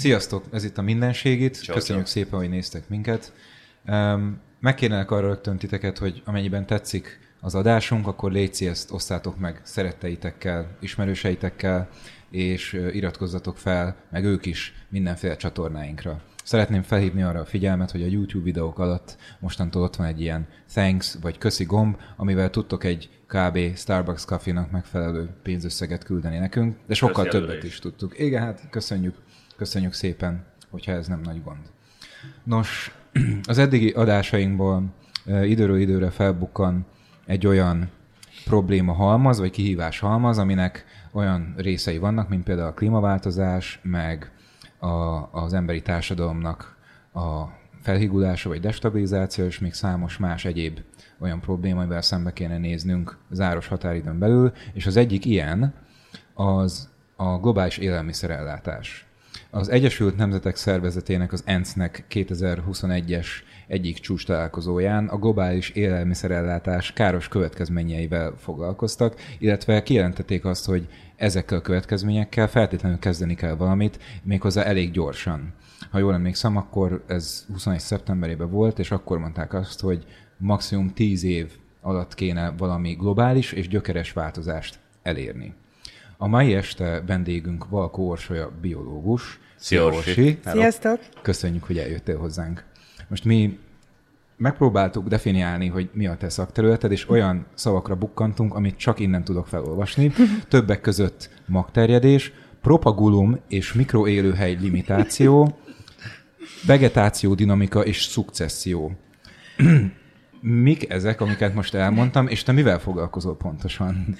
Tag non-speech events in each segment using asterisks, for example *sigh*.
Sziasztok, ez itt a Mindenségit. Ciao, Köszönjük ciao. szépen, hogy néztek minket. Um, megkérnélek arra rögtön titeket, hogy amennyiben tetszik az adásunk, akkor légy ezt osszátok meg szeretteitekkel, ismerőseitekkel, és iratkozzatok fel, meg ők is mindenféle csatornáinkra. Szeretném felhívni arra a figyelmet, hogy a YouTube videók alatt mostantól ott van egy ilyen thanks vagy köszi gomb, amivel tudtok egy kb. Starbucks kafénak megfelelő pénzösszeget küldeni nekünk, de sokkal Köszi többet is is. tudtuk. Igen, hát köszönjük, köszönjük szépen, hogyha ez nem nagy gond. Nos, az eddigi adásainkból időről időre felbukkan egy olyan probléma halmaz, vagy kihívás halmaz, aminek olyan részei vannak, mint például a klímaváltozás, meg a, az emberi társadalomnak a felhígulása vagy destabilizáció, és még számos más egyéb olyan probléma, amivel szembe kéne néznünk záros határidőn belül, és az egyik ilyen az a globális élelmiszerellátás. Az Egyesült Nemzetek Szervezetének, az ENSZ-nek 2021-es egyik csúcs találkozóján a globális élelmiszerellátás káros következményeivel foglalkoztak, illetve kijelentették azt, hogy ezekkel a következményekkel feltétlenül kezdeni kell valamit, méghozzá elég gyorsan. Ha jól emlékszem, akkor ez 21. szeptemberében volt, és akkor mondták azt, hogy maximum 10 év alatt kéne valami globális és gyökeres változást elérni. A mai este vendégünk Valkó Orsolya biológus. Szia, Orsi. Sziasztok! Köszönjük, hogy eljöttél hozzánk. Most mi megpróbáltuk definiálni, hogy mi a te szakterületed, és olyan szavakra bukkantunk, amit csak innen tudok felolvasni. *laughs* Többek között magterjedés, propagulum és mikroélőhely limitáció, *laughs* vegetáció dinamika és szukcesszió. Mik ezek, amiket most elmondtam, és te mivel foglalkozol pontosan?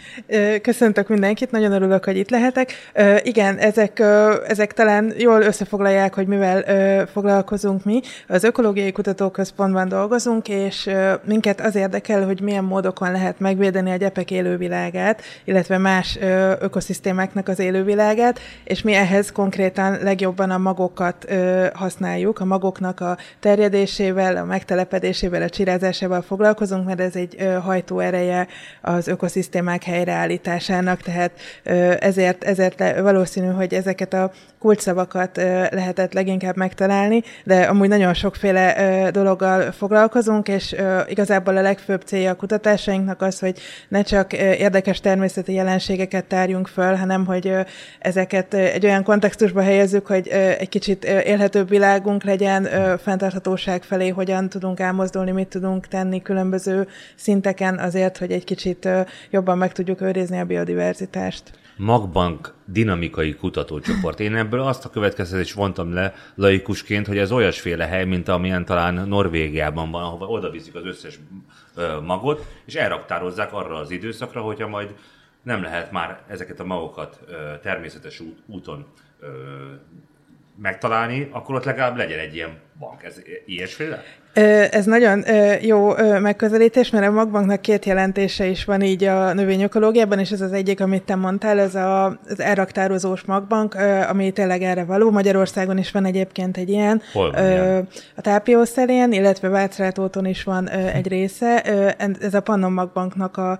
Köszöntök mindenkit, nagyon örülök, hogy itt lehetek. Igen, ezek, ezek talán jól összefoglalják, hogy mivel foglalkozunk mi. Az Ökológiai Kutatóközpontban dolgozunk, és minket az érdekel, hogy milyen módokon lehet megvédeni a gyepek élővilágát, illetve más ökoszisztémáknak az élővilágát, és mi ehhez konkrétan legjobban a magokat használjuk, a magoknak a terjedésével, a megtelepedésével, a csirázásával foglalkozunk, mert ez egy hajtóereje az ökoszisztémák helyreállításának, tehát ezért, ezért valószínű, hogy ezeket a kulcsszavakat lehetett leginkább megtalálni, de amúgy nagyon sokféle dologgal foglalkozunk, és igazából a legfőbb célja a kutatásainknak az, hogy ne csak érdekes természeti jelenségeket tárjunk föl, hanem hogy ezeket egy olyan kontextusba helyezzük, hogy egy kicsit élhetőbb világunk legyen, fenntarthatóság felé hogyan tudunk elmozdulni, mit tudunk tenni különböző szinteken azért, hogy egy kicsit jobban meg tudjuk őrizni a biodiverzitást. Magbank dinamikai kutatócsoport. Én ebből azt a következtetést vontam le laikusként, hogy ez olyasféle hely, mint amilyen talán Norvégiában van, ahova oda viszik az összes magot, és elraktározzák arra az időszakra, hogyha majd nem lehet már ezeket a magokat természetes út, úton megtalálni, akkor ott legalább legyen egy ilyen bank. Ez ilyesféle? Ez nagyon jó megközelítés, mert a magbanknak két jelentése is van így a növényökológiában, és ez az egyik, amit te mondtál, ez a, az elraktározós magbank, ami tényleg erre való. Magyarországon is van egyébként egy ilyen. Hol van ilyen? A Tápiószelén, illetve Vácrátóton is van egy része. Ez a Pannon magbanknak a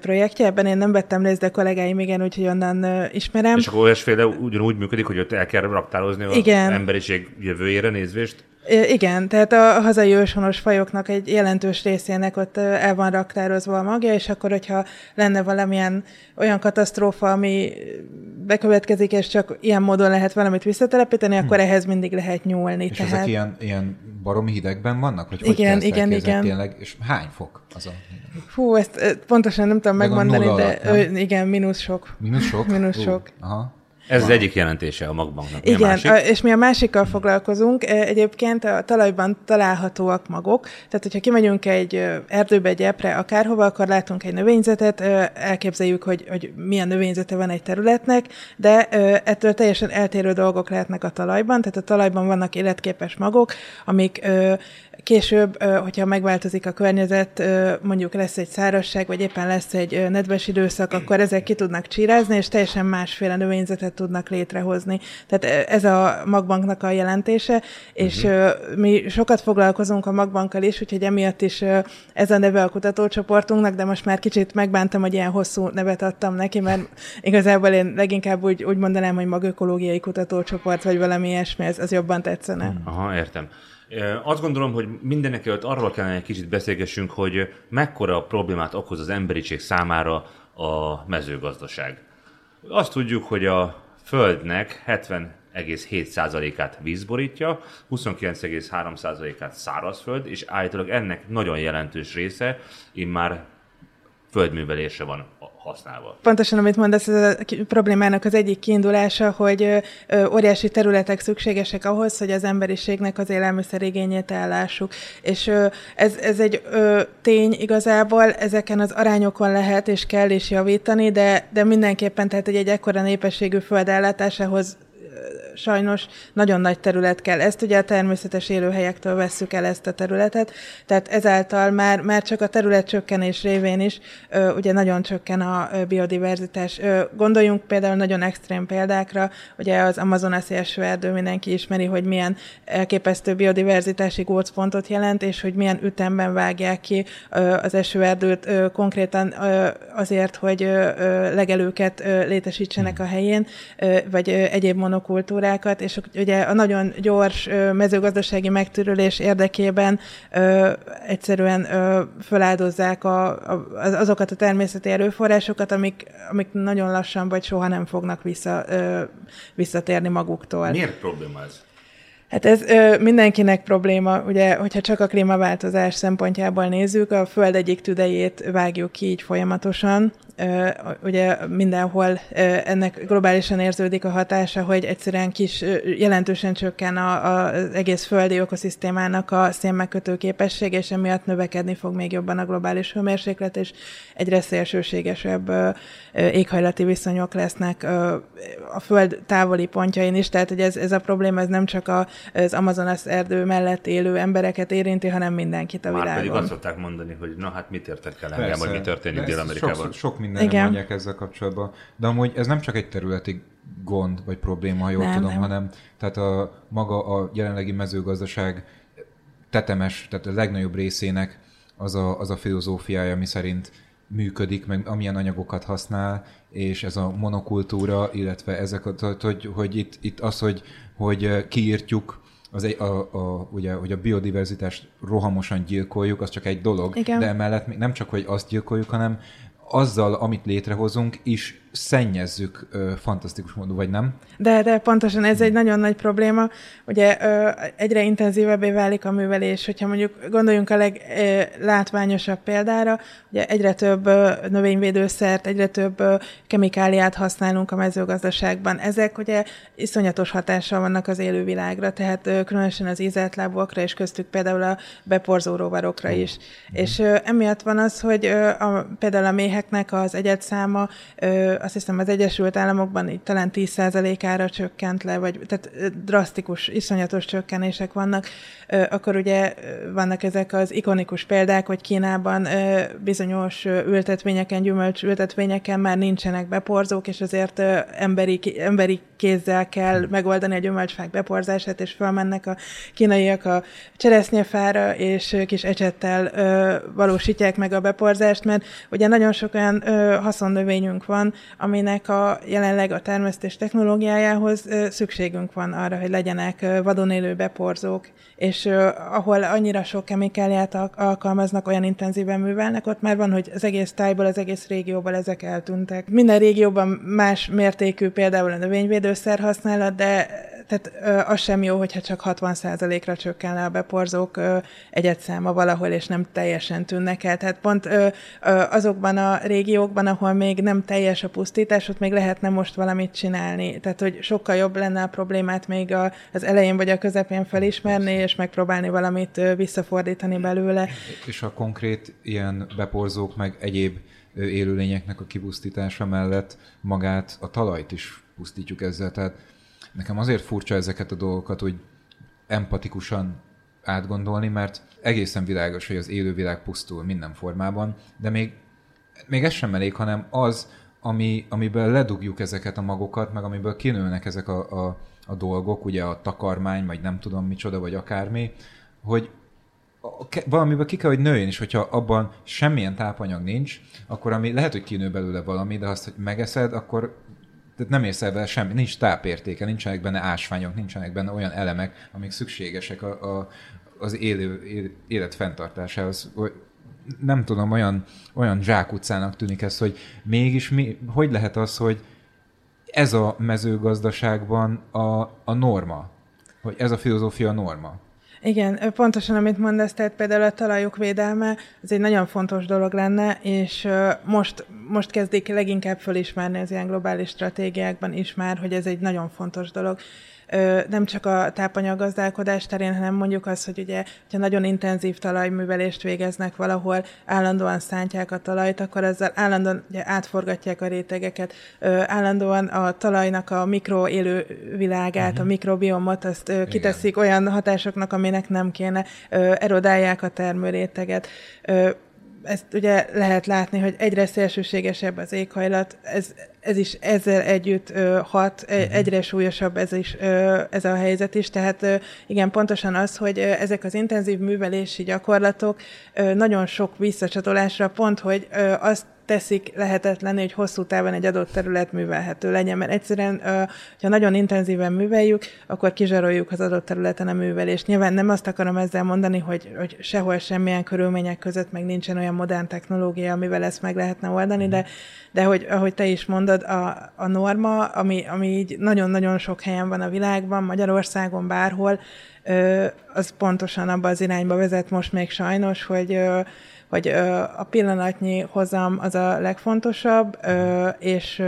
projektje, ebben én nem vettem részt, de kollégáim igen, úgyhogy onnan ismerem. És akkor olyasféle ugyanúgy működik, hogy ott el kell raktározni az emberiség jövőjére nézvést? Igen, tehát a hazai őshonos fajoknak egy jelentős részének ott el van raktározva a magja, és akkor, hogyha lenne valamilyen olyan katasztrófa, ami bekövetkezik, és csak ilyen módon lehet valamit visszatelepíteni, akkor ehhez mindig lehet nyúlni. És ezek ilyen, ilyen baromi hidegben vannak? Hogy Igen, ezt igen, igen. Tényleg? És hány fok az a Fú, ezt pontosan nem tudom Meg megmondani, de ö, igen, mínusz sok. mínusz sok? Mínusz sok. Aha. Ez az egyik jelentése a magbanknak. Mi a Igen, másik? és mi a másikkal foglalkozunk. E, Egyébként a talajban találhatóak magok, tehát hogyha kimegyünk egy erdőbe, egy epre, akárhova, akkor látunk egy növényzetet, elképzeljük, hogy, hogy milyen növényzete van egy területnek, de ettől teljesen eltérő dolgok lehetnek a talajban, tehát a talajban vannak életképes magok, amik később, hogyha megváltozik a környezet, mondjuk lesz egy szárazság, vagy éppen lesz egy nedves időszak, akkor ezek ki tudnak csírázni, és teljesen másféle növényzetet tudnak létrehozni. Tehát ez a magbanknak a jelentése, és uh-huh. mi sokat foglalkozunk a magbankkal is, úgyhogy emiatt is ez a neve a kutatócsoportunknak, de most már kicsit megbántam, hogy ilyen hosszú nevet adtam neki, mert igazából én leginkább úgy, úgy mondanám, hogy magökológiai kutatócsoport, vagy valami ilyesmi, ez, az jobban tetszene. Aha, értem. Azt gondolom, hogy mindenek előtt arról kellene egy kicsit beszélgessünk, hogy mekkora problémát okoz az emberiség számára a mezőgazdaság. Azt tudjuk, hogy a Földnek 70,7%-át vízborítja, 29,3%-át szárazföld, és állítólag ennek nagyon jelentős része immár földművelésre van használva. Pontosan, amit mondasz, ez a problémának az egyik kiindulása, hogy óriási területek szükségesek ahhoz, hogy az emberiségnek az élelmiszerigényét ellássuk. És ez, ez egy tény igazából, ezeken az arányokon lehet és kell is javítani, de, de mindenképpen, tehát hogy egy ekkora népességű földellátásához sajnos nagyon nagy terület kell. Ezt ugye a természetes élőhelyektől vesszük el ezt a területet, tehát ezáltal már, már csak a terület csökkenés révén is ö, ugye nagyon csökken a biodiverzitás. Ö, gondoljunk például nagyon extrém példákra, ugye az Amazonasi esőerdő mindenki ismeri, hogy milyen elképesztő biodiverzitási gócpontot jelent, és hogy milyen ütemben vágják ki ö, az esőerdőt ö, konkrétan ö, azért, hogy ö, legelőket ö, létesítsenek a helyén, ö, vagy ö, egyéb monokultúrák, kultúrákat, és ugye a nagyon gyors mezőgazdasági megtörülés érdekében ö, egyszerűen ö, feláldozzák a, a, azokat a természeti erőforrásokat, amik, amik nagyon lassan vagy soha nem fognak vissza, ö, visszatérni maguktól. Miért probléma ez? Hát ez ö, mindenkinek probléma, ugye, hogyha csak a klímaváltozás szempontjából nézzük, a Föld egyik tüdejét vágjuk ki így folyamatosan, ugye mindenhol ennek globálisan érződik a hatása, hogy egyszerűen kis, jelentősen csökken a, a, az egész földi ökoszisztémának a szénmegkötő képessége, és emiatt növekedni fog még jobban a globális hőmérséklet, és egyre szélsőségesebb éghajlati viszonyok lesznek a föld távoli pontjain is, tehát hogy ez, ez a probléma ez nem csak az Amazonas erdő mellett élő embereket érinti, hanem mindenkit a Már világon. pedig azt szokták mondani, hogy na hát mit értek el engem, hogy mi történik Dél-Amerikában. Sok, sok minden Igen. mondják ezzel kapcsolatban. De amúgy ez nem csak egy területi gond vagy probléma, ha jól nem, tudom, nem. hanem tehát a maga a jelenlegi mezőgazdaság tetemes, tehát a legnagyobb részének az a, az a filozófiája, mi szerint működik, meg amilyen anyagokat használ, és ez a monokultúra, illetve ezek, hogy, hogy itt, itt az, hogy, hogy kiírtjuk az egy, a, a, ugye, hogy a biodiverzitást rohamosan gyilkoljuk, az csak egy dolog, Igen. de emellett még nem csak, hogy azt gyilkoljuk, hanem azzal, amit létrehozunk, is szennyezzük ö, fantasztikus módon, vagy nem? De, de pontosan ez egy nagyon nagy probléma. Ugye ö, egyre intenzívebbé válik a művelés, hogyha mondjuk gondoljunk a leglátványosabb példára, ugye egyre több ö, növényvédőszert, egyre ö, kemikáliát használunk a mezőgazdaságban. Ezek ugye iszonyatos hatással vannak az élővilágra, tehát ö, különösen az ízeltlábúakra, és köztük például a beporzó rovarokra is. Mm. És ö, emiatt van az, hogy ö, a, például a méheknek az egyetszáma ö, azt hiszem az Egyesült Államokban így talán 10%-ára csökkent le, vagy tehát drasztikus, iszonyatos csökkenések vannak, akkor ugye vannak ezek az ikonikus példák, hogy Kínában bizonyos ültetvényeken, gyümölcs ültetvényeken már nincsenek beporzók, és azért emberi, emberi kézzel kell megoldani a gyümölcsfák beporzását, és felmennek a kínaiak a cseresznyefára, és kis ecsettel valósítják meg a beporzást, mert ugye nagyon sok olyan haszonnövényünk van, aminek a jelenleg a termesztés technológiájához szükségünk van arra, hogy legyenek vadon élő beporzók, és ahol annyira sok kemikáliát alkalmaznak, olyan intenzíven művelnek, ott már van, hogy az egész tájból, az egész régióból ezek eltűntek. Minden régióban más mértékű például a növényvédőszer használat, de tehát az sem jó, hogyha csak 60%-ra csökken le a beporzók egyetszáma valahol, és nem teljesen tűnnek el. Tehát pont azokban a régiókban, ahol még nem teljes a pusztítás, ott még lehetne most valamit csinálni. Tehát, hogy sokkal jobb lenne a problémát még az elején vagy a közepén felismerni, és megpróbálni valamit visszafordítani belőle. És a konkrét ilyen beporzók, meg egyéb élőlényeknek a kipusztítása mellett magát, a talajt is pusztítjuk ezzel. Tehát nekem azért furcsa ezeket a dolgokat, hogy empatikusan átgondolni, mert egészen világos, hogy az élővilág pusztul minden formában, de még, még ez sem elég, hanem az, ami, amiből ledugjuk ezeket a magokat, meg amiből kinőnek ezek a, a, a dolgok, ugye a takarmány, vagy nem tudom micsoda, vagy akármi, hogy valamiből ki kell, hogy nőjön, és hogyha abban semmilyen tápanyag nincs, akkor ami lehet, hogy kinő belőle valami, de azt, hogy megeszed, akkor tehát nem érsz el semmi, nincs tápértéke, nincsenek benne ásványok, nincsenek benne olyan elemek, amik szükségesek a, a, az élő, élet fenntartásához. Nem tudom, olyan, olyan zsákutcának tűnik ez, hogy mégis mi, hogy lehet az, hogy ez a mezőgazdaságban a, a norma, hogy ez a filozófia a norma. Igen, pontosan amit mondasz, tehát például a talajok védelme, ez egy nagyon fontos dolog lenne, és most, most kezdik leginkább fölismerni az ilyen globális stratégiákban is már, hogy ez egy nagyon fontos dolog nem csak a tápanyaggazdálkodás terén, hanem mondjuk az, hogy ugye, ha nagyon intenzív talajművelést végeznek valahol, állandóan szántják a talajt, akkor ezzel állandóan ugye, átforgatják a rétegeket, állandóan a talajnak a mikroélő világát, uh-huh. a mikrobiomot, azt Igen. kiteszik olyan hatásoknak, aminek nem kéne, erodálják a termőréteget ezt ugye lehet látni, hogy egyre szélsőségesebb az éghajlat, ez, ez is ezzel együtt ö, hat, uh-huh. egyre súlyosabb ez, is, ö, ez a helyzet is, tehát ö, igen, pontosan az, hogy ö, ezek az intenzív művelési gyakorlatok ö, nagyon sok visszacsatolásra pont, hogy ö, azt teszik lehetetlen, hogy hosszú távon egy adott terület művelhető legyen, mert egyszerűen, ha nagyon intenzíven műveljük, akkor kizsaroljuk az adott területen a művelést. Nyilván nem azt akarom ezzel mondani, hogy, hogy sehol semmilyen körülmények között meg nincsen olyan modern technológia, amivel ezt meg lehetne oldani, de, de hogy, ahogy te is mondod, a, a norma, ami, ami így nagyon-nagyon sok helyen van a világban, Magyarországon, bárhol, az pontosan abba az irányba vezet most még sajnos, hogy hogy a pillanatnyi hozam az a legfontosabb, és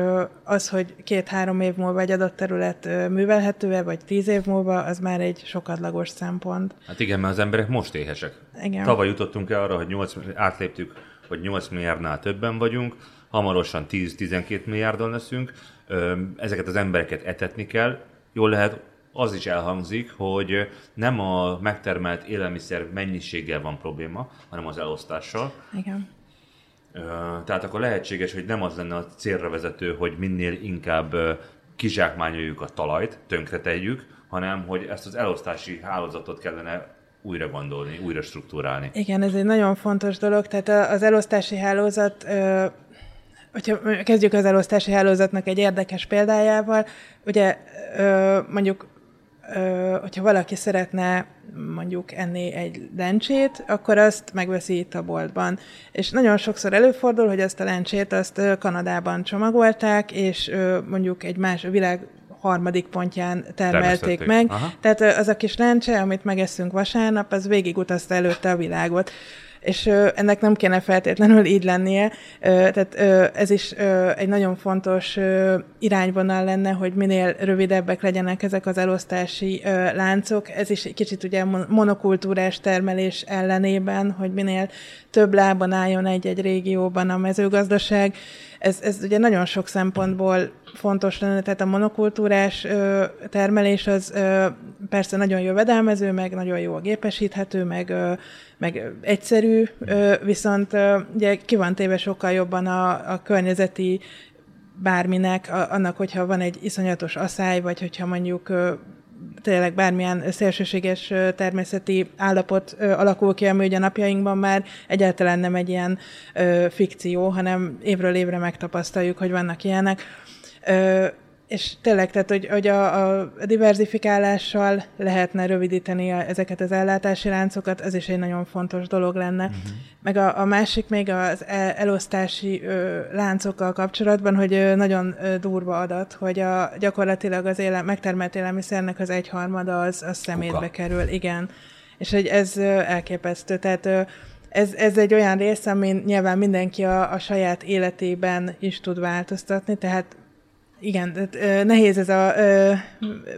az, hogy két-három év múlva egy adott terület művelhető-e, vagy tíz év múlva, az már egy sokadlagos szempont. Hát igen, mert az emberek most éhesek. Igen. Tavaly jutottunk el arra, hogy 8, átléptük, hogy 8 milliárdnál többen vagyunk, hamarosan 10-12 milliárdon leszünk, ezeket az embereket etetni kell, jól lehet az is elhangzik, hogy nem a megtermelt élelmiszer mennyiséggel van probléma, hanem az elosztással. Igen. Tehát akkor lehetséges, hogy nem az lenne a célra vezető, hogy minél inkább kizsákmányoljuk a talajt, tönkretejük, hanem hogy ezt az elosztási hálózatot kellene újra gondolni, újra struktúrálni. Igen, ez egy nagyon fontos dolog. Tehát az elosztási hálózat hogyha kezdjük az elosztási hálózatnak egy érdekes példájával, ugye mondjuk hogyha valaki szeretne mondjuk enni egy lencsét, akkor azt megveszi itt a boltban. És nagyon sokszor előfordul, hogy ezt a lencsét azt Kanadában csomagolták, és mondjuk egy más világ harmadik pontján termelték meg. Aha. Tehát az a kis lencse, amit megeszünk vasárnap, az végigutazta előtte a világot és ennek nem kéne feltétlenül így lennie. Tehát ez is egy nagyon fontos irányvonal lenne, hogy minél rövidebbek legyenek ezek az elosztási láncok. Ez is egy kicsit ugye monokultúrás termelés ellenében, hogy minél több lábon álljon egy-egy régióban a mezőgazdaság. Ez, ez ugye nagyon sok szempontból fontos lenne, tehát a monokultúrás ö, termelés az ö, persze nagyon jövedelmező, meg nagyon jó a gépesíthető, meg, ö, meg egyszerű, ö, viszont ö, ugye ki van téve sokkal jobban a, a környezeti bárminek, a, annak, hogyha van egy iszonyatos asszály, vagy hogyha mondjuk ö, tényleg bármilyen szélsőséges természeti állapot alakul ki, ami ugye napjainkban már egyáltalán nem egy ilyen fikció, hanem évről évre megtapasztaljuk, hogy vannak ilyenek. Ö, és tényleg, tehát, hogy, hogy a, a diversifikálással lehetne rövidíteni a, ezeket az ellátási láncokat, ez is egy nagyon fontos dolog lenne. Uh-huh. Meg a, a másik még az elosztási ö, láncokkal kapcsolatban, hogy ö, nagyon ö, durva adat, hogy a, gyakorlatilag az éle, megtermelt élelmiszernek az egyharmada az, az szemétbe Kuka. kerül, igen. És hogy ez ö, elképesztő, tehát ö, ez, ez egy olyan rész, amin nyilván mindenki a, a saját életében is tud változtatni, tehát igen, nehéz ez a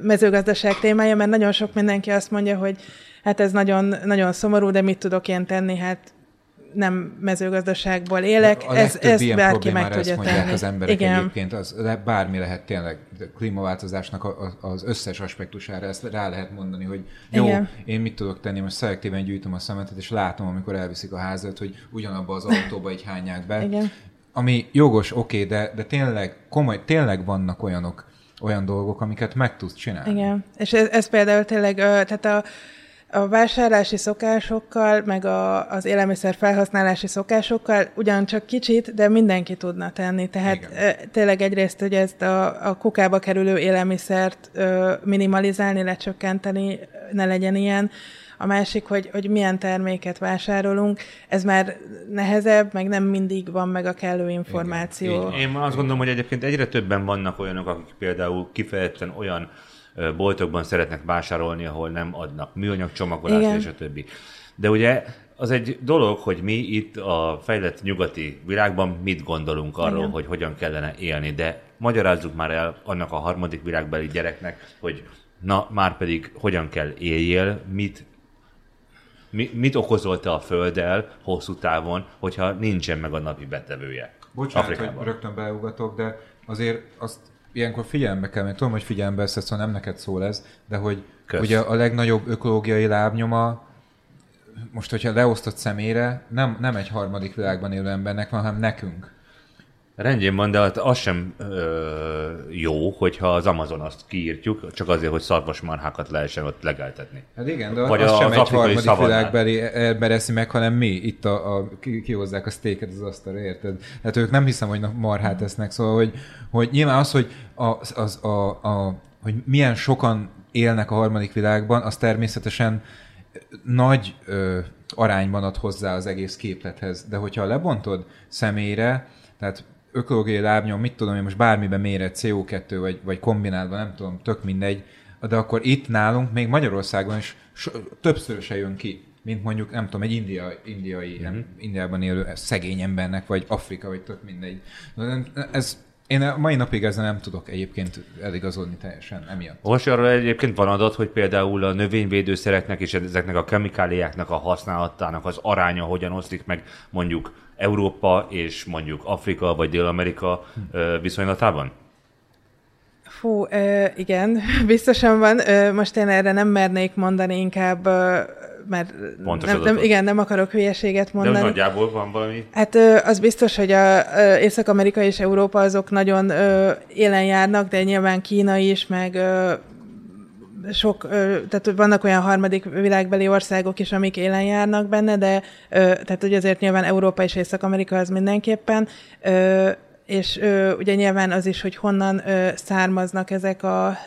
mezőgazdaság témája, mert nagyon sok mindenki azt mondja, hogy hát ez nagyon, nagyon szomorú, de mit tudok én tenni, hát nem mezőgazdaságból élek, a ez, ezt ilyen bárki meg problémára ezt tudja mondják tenni. az emberek Igen. egyébként, az le- bármi lehet tényleg klímaváltozásnak a- a- az összes aspektusára, ezt rá lehet mondani, hogy jó, Igen. én mit tudok tenni, most szelektíven gyűjtöm a szemetet, és látom, amikor elviszik a házat, hogy ugyanabba az autóba így hányják be. Igen. Ami jogos, oké, de, de tényleg komoly, tényleg vannak olyanok, olyan dolgok, amiket meg tudsz csinálni. Igen, és ez, ez például tényleg, tehát a, a vásárlási szokásokkal, meg a, az élelmiszer felhasználási szokásokkal ugyancsak kicsit, de mindenki tudna tenni. Tehát Igen. tényleg egyrészt, hogy ezt a, a kukába kerülő élelmiszert minimalizálni, lecsökkenteni, ne legyen ilyen. A másik, hogy, hogy milyen terméket vásárolunk, ez már nehezebb, meg nem mindig van meg a kellő információ. így Én azt gondolom, hogy egyébként egyre többen vannak olyanok, akik például kifejezetten olyan boltokban szeretnek vásárolni, ahol nem adnak műanyag csomagolást Igen. és a többi. De ugye az egy dolog, hogy mi itt a fejlett nyugati világban mit gondolunk arról, Igen. hogy hogyan kellene élni, de magyarázzuk már el annak a harmadik világbeli gyereknek, hogy na, már pedig hogyan kell éljél, mit mi, mit okozol te a Földdel hosszú távon, hogyha nincsen meg a napi betevője? Bocsánat, Afrikában. hogy rögtön beugatok, de azért azt ilyenkor figyelembe kell, mert tudom, hogy figyelembe veszed, szóval nem neked szól ez, de hogy Kösz. ugye a legnagyobb ökológiai lábnyoma, most, hogyha leosztott személyre, nem, nem egy harmadik világban élő embernek van, hanem nekünk. Rendjén van, de hát az sem ö, jó, hogyha az Amazon azt kiírtjuk, csak azért, hogy szarvasmarhákat lehessen ott legeltetni. Hát igen, de Vagy az az sem egy afrikai harmadik szavannán. világbeli ember eszi meg, hanem mi itt a, a, ki- kihozzák a sztéket az asztalra, érted? Tehát ők nem hiszem, hogy marhát esznek, szóval, hogy, hogy nyilván az, hogy, az, az, a, a, hogy milyen sokan élnek a harmadik világban, az természetesen nagy ö, arányban ad hozzá az egész képlethez. De hogyha lebontod személyre, tehát ökológiai lábnyom, mit tudom én, most bármiben méret CO2 vagy, vagy kombinálva, nem tudom, tök mindegy, de akkor itt nálunk, még Magyarországon is so, többször se jön ki, mint mondjuk, nem tudom, egy india, indiai, mm-hmm. Indiában élő szegény embernek, vagy Afrika, vagy tök mindegy. Ez, én a mai napig ezzel nem tudok egyébként eligazodni teljesen emiatt. Most arra egyébként van adat, hogy például a növényvédőszereknek és ezeknek a kemikáliáknak a használatának az aránya hogyan oszlik meg mondjuk Európa és mondjuk Afrika vagy Dél-Amerika viszonylatában? Fú, igen, *laughs* biztosan van. Most én erre nem mernék mondani, inkább, mert Pontos nem, nem, igen, nem akarok hülyeséget De mondani. úgy nagyjából van valami? Hát az biztos, hogy a Észak-Amerika és Európa azok nagyon élen járnak, de nyilván Kína is, meg sok, tehát vannak olyan harmadik világbeli országok is, amik élen járnak benne, de tehát ugye azért nyilván Európa és Észak-Amerika az mindenképpen, és ö, ugye nyilván az is, hogy honnan származnak ezek a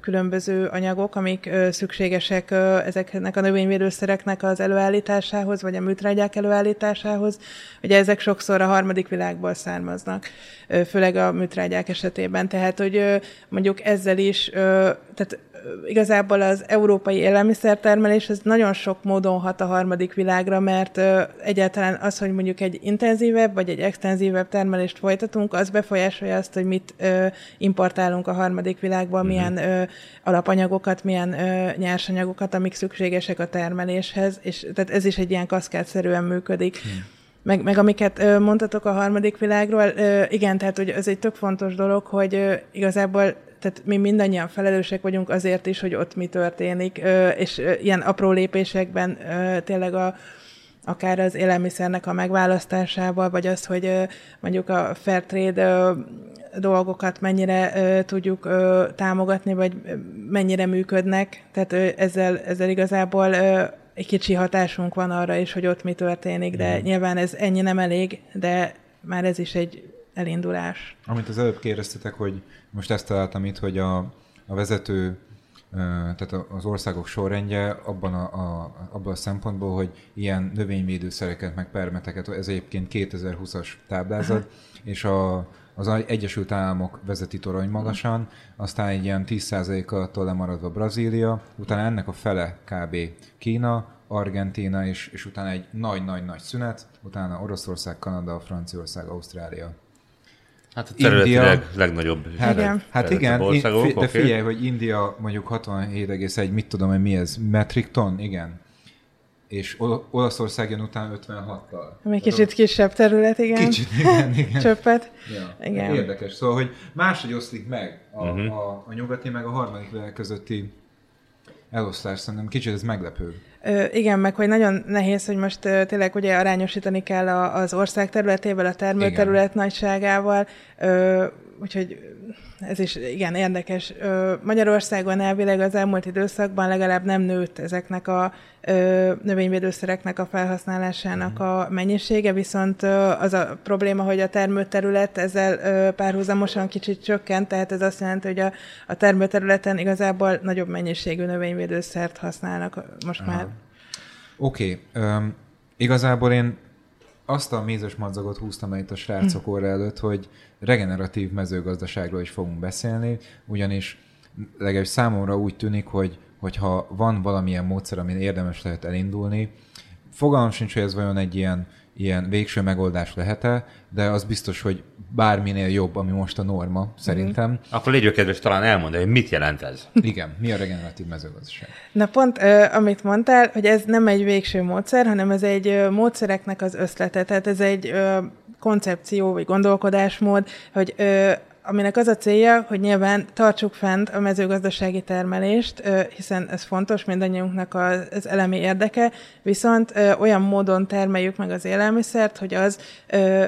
különböző anyagok, amik szükségesek ezeknek a növényvédőszereknek az előállításához, vagy a műtrágyák előállításához. Ugye ezek sokszor a harmadik világból származnak, főleg a műtrágyák esetében. Tehát, hogy mondjuk ezzel is, tehát igazából az európai élelmiszertermelés az nagyon sok módon hat a harmadik világra, mert egyáltalán az, hogy mondjuk egy intenzívebb vagy egy extenzívebb termelést folytatunk, az befolyásolja azt, hogy mit importálunk a harmadik világból, milyen ö, alapanyagokat, milyen nyersanyagokat, amik szükségesek a termeléshez, és tehát ez is egy ilyen kaszkádszerűen működik. Meg, meg amiket ö, mondtatok a harmadik világról, ö, igen, tehát hogy ez egy tök fontos dolog, hogy ö, igazából tehát mi mindannyian felelősek vagyunk azért is, hogy ott mi történik, és ilyen apró lépésekben tényleg a, akár az élelmiszernek a megválasztásával, vagy az, hogy mondjuk a fair trade dolgokat mennyire tudjuk támogatni, vagy mennyire működnek. Tehát ezzel, ezzel igazából egy kicsi hatásunk van arra is, hogy ott mi történik, de nyilván ez ennyi nem elég, de már ez is egy elindulás. Amit az előbb kérdeztetek, hogy most ezt találtam itt, hogy a, a vezető, tehát az országok sorrendje abban a, a, abban a szempontból, hogy ilyen növényvédőszereket, meg permeteket, ez egyébként 2020-as táblázat, és a, az Egyesült Államok vezeti torony magasan, aztán egy ilyen 10%-attól lemaradva Brazília, utána ennek a fele kb. Kína, Argentína, és, és utána egy nagy-nagy-nagy szünet, utána Oroszország, Kanada, Franciaország, Ausztrália. Hát a területileg India- legnagyobb Hát, Igen. hát igen, országok, fi- de oké. figyelj, hogy India mondjuk 67,1, mit tudom én, mi ez, metric ton, igen. és Ol- Olaszország jön után 56-tal. Ami kicsit kisebb terület, igen. Kicsit, igen, igen. *laughs* Csöppet. Ja, Igen. Érdekes. Szóval, hogy máshogy oszlik meg a, uh-huh. a, a nyugati meg a harmadik világ közötti elosztás. Szerintem kicsit ez meglepő. Ö, igen, meg hogy nagyon nehéz, hogy most ö, tényleg ugye arányosítani kell a, az ország területével, a termőterület nagyságával, ö, úgyhogy ez is igen érdekes. Magyarországon elvileg az elmúlt időszakban legalább nem nőtt ezeknek a növényvédőszereknek a felhasználásának a mennyisége, viszont az a probléma, hogy a termőterület ezzel párhuzamosan kicsit csökkent, tehát ez azt jelenti, hogy a, a termőterületen igazából nagyobb mennyiségű növényvédőszert használnak most már. Oké, okay, um, igazából én azt a mézes madzagot húztam el itt a srácok óra előtt, hogy regeneratív mezőgazdaságról is fogunk beszélni, ugyanis legalábbis számomra úgy tűnik, hogy hogyha van valamilyen módszer, amin érdemes lehet elindulni, fogalmam sincs, hogy ez vajon egy ilyen, ilyen végső megoldás lehet-e, de az biztos, hogy bárminél jobb, ami most a norma, szerintem. Akkor légy kedves talán elmondani, hogy mit jelent ez. Igen, mi a regeneratív mezőgazdaság? Na pont, ö, amit mondtál, hogy ez nem egy végső módszer, hanem ez egy ö, módszereknek az összlete. Tehát ez egy ö, koncepció vagy gondolkodásmód, hogy ö, aminek az a célja, hogy nyilván tartsuk fent a mezőgazdasági termelést, hiszen ez fontos, mindannyiunknak az, elemi érdeke, viszont olyan módon termeljük meg az élelmiszert, hogy az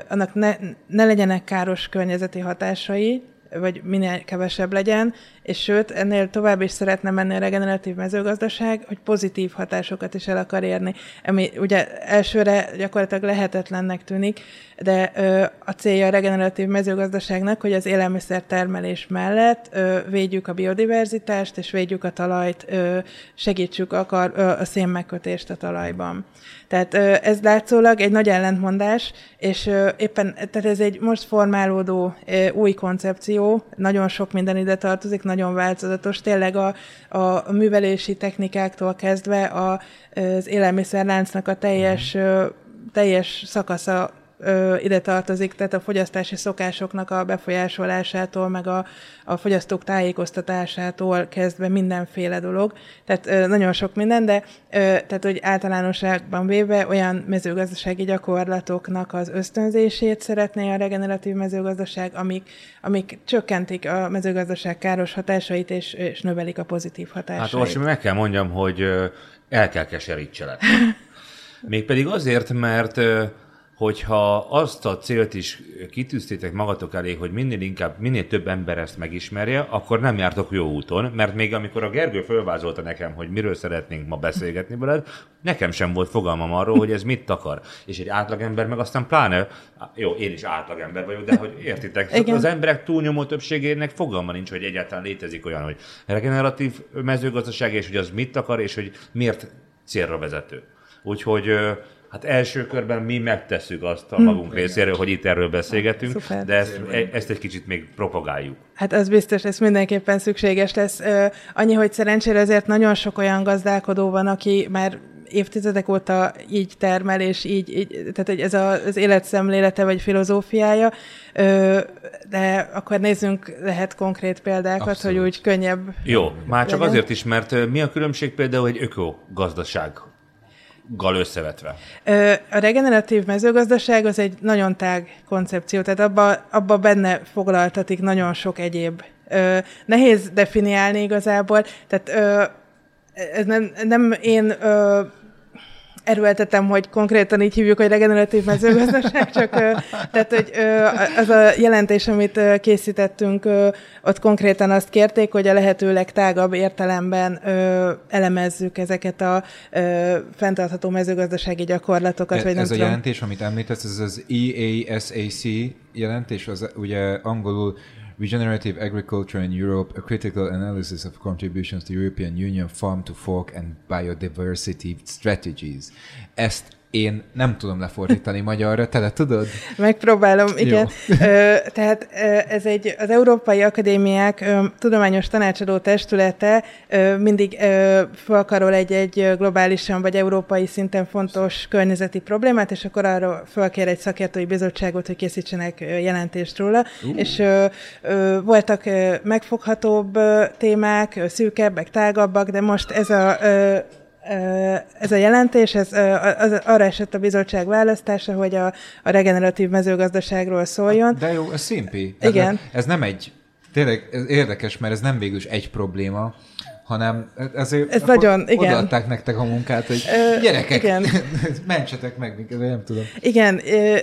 annak ne, ne legyenek káros környezeti hatásai, vagy minél kevesebb legyen, és sőt, ennél tovább is szeretne menni a regeneratív mezőgazdaság, hogy pozitív hatásokat is el akar érni. Ami ugye elsőre gyakorlatilag lehetetlennek tűnik, de ö, a célja a regeneratív mezőgazdaságnak, hogy az élelmiszer termelés mellett ö, védjük a biodiverzitást, és védjük a talajt, ö, segítsük akar, ö, a szénmegkötést a talajban. Tehát ö, ez látszólag egy nagy ellentmondás, és ö, éppen tehát ez egy most formálódó ö, új koncepció, nagyon sok minden ide tartozik, nagyon változatos, tényleg a, a művelési technikáktól kezdve a, az élelmiszerláncnak a teljes, ö, teljes szakasza ö, ide tartozik, tehát a fogyasztási szokásoknak a befolyásolásától, meg a, a fogyasztók tájékoztatásától kezdve mindenféle dolog. Tehát ö, nagyon sok minden, de ö, tehát, hogy általánosságban véve olyan mezőgazdasági gyakorlatoknak az ösztönzését szeretné a regeneratív mezőgazdaság, amik, amik csökkentik a mezőgazdaság káros hatásait és, és növelik a pozitív hatásait. Hát Orsi, meg kell mondjam, hogy el kell keserítselek. *laughs* Mégpedig azért, mert hogyha azt a célt is kitűztétek magatok elé, hogy minél inkább, minél több ember ezt megismerje, akkor nem jártok jó úton, mert még amikor a Gergő fölvázolta nekem, hogy miről szeretnénk ma beszélgetni veled, nekem sem volt fogalmam arról, hogy ez mit akar. És egy átlagember meg aztán pláne, jó, én is átlagember vagyok, de hogy értitek, Igen. az emberek túlnyomó többségének fogalma nincs, hogy egyáltalán létezik olyan, hogy regeneratív mezőgazdaság, és hogy az mit akar, és hogy miért célra vezető. Úgyhogy hát első körben mi megtesszük azt a magunk részéről, hogy itt erről beszélgetünk, Szuper. de ezt, e- ezt egy kicsit még propagáljuk. Hát az biztos, ez mindenképpen szükséges lesz. Annyi, hogy szerencsére azért nagyon sok olyan gazdálkodó van, aki már évtizedek óta így termel, és így, így tehát ez a, az életszemlélete vagy filozófiája, Ö, de akkor nézzünk lehet konkrét példákat, Abszolút. hogy úgy könnyebb Jó, már csak legyen. azért is, mert mi a különbség például egy ökogazdasággal összevetve? A regeneratív mezőgazdaság az egy nagyon tág koncepció, tehát abba, abba benne foglaltatik nagyon sok egyéb. Nehéz definiálni igazából, tehát ez nem, nem én erőltetem, hogy konkrétan így hívjuk, hogy regeneratív mezőgazdaság, csak tehát, hogy az a jelentés, amit készítettünk, ott konkrétan azt kérték, hogy a lehető legtágabb értelemben elemezzük ezeket a fenntartható mezőgazdasági gyakorlatokat, Ez, vagy nem ez a tudom. jelentés, amit említesz, ez az E EASAC jelentés, az ugye angolul Regenerative Agriculture in Europe, a critical analysis of contributions to European Union farm to fork and biodiversity strategies. Ezt én nem tudom lefordítani magyarra, te le tudod? Megpróbálom, igen. Ö, tehát ez egy az Európai Akadémiák ö, tudományos tanácsadó testülete ö, mindig ö, felkarol egy-egy globálisan vagy európai szinten fontos környezeti problémát, és akkor arra felkér egy szakértői bizottságot, hogy készítsenek jelentést róla. Uh. És ö, ö, voltak ö, megfoghatóbb témák, szűkebbek, tágabbak, de most ez a ö, ez a jelentés, ez az, arra esett a bizottság választása, hogy a, a regeneratív mezőgazdaságról szóljon. De jó, ez szimpi. Igen. Ez, ez nem egy, tényleg ez érdekes, mert ez nem végül is egy probléma, hanem ezért Ez nagyon, igen. odaadták nektek a munkát, hogy Ö, gyerekek, igen. *laughs* mentsetek meg minket, nem tudom. Igen,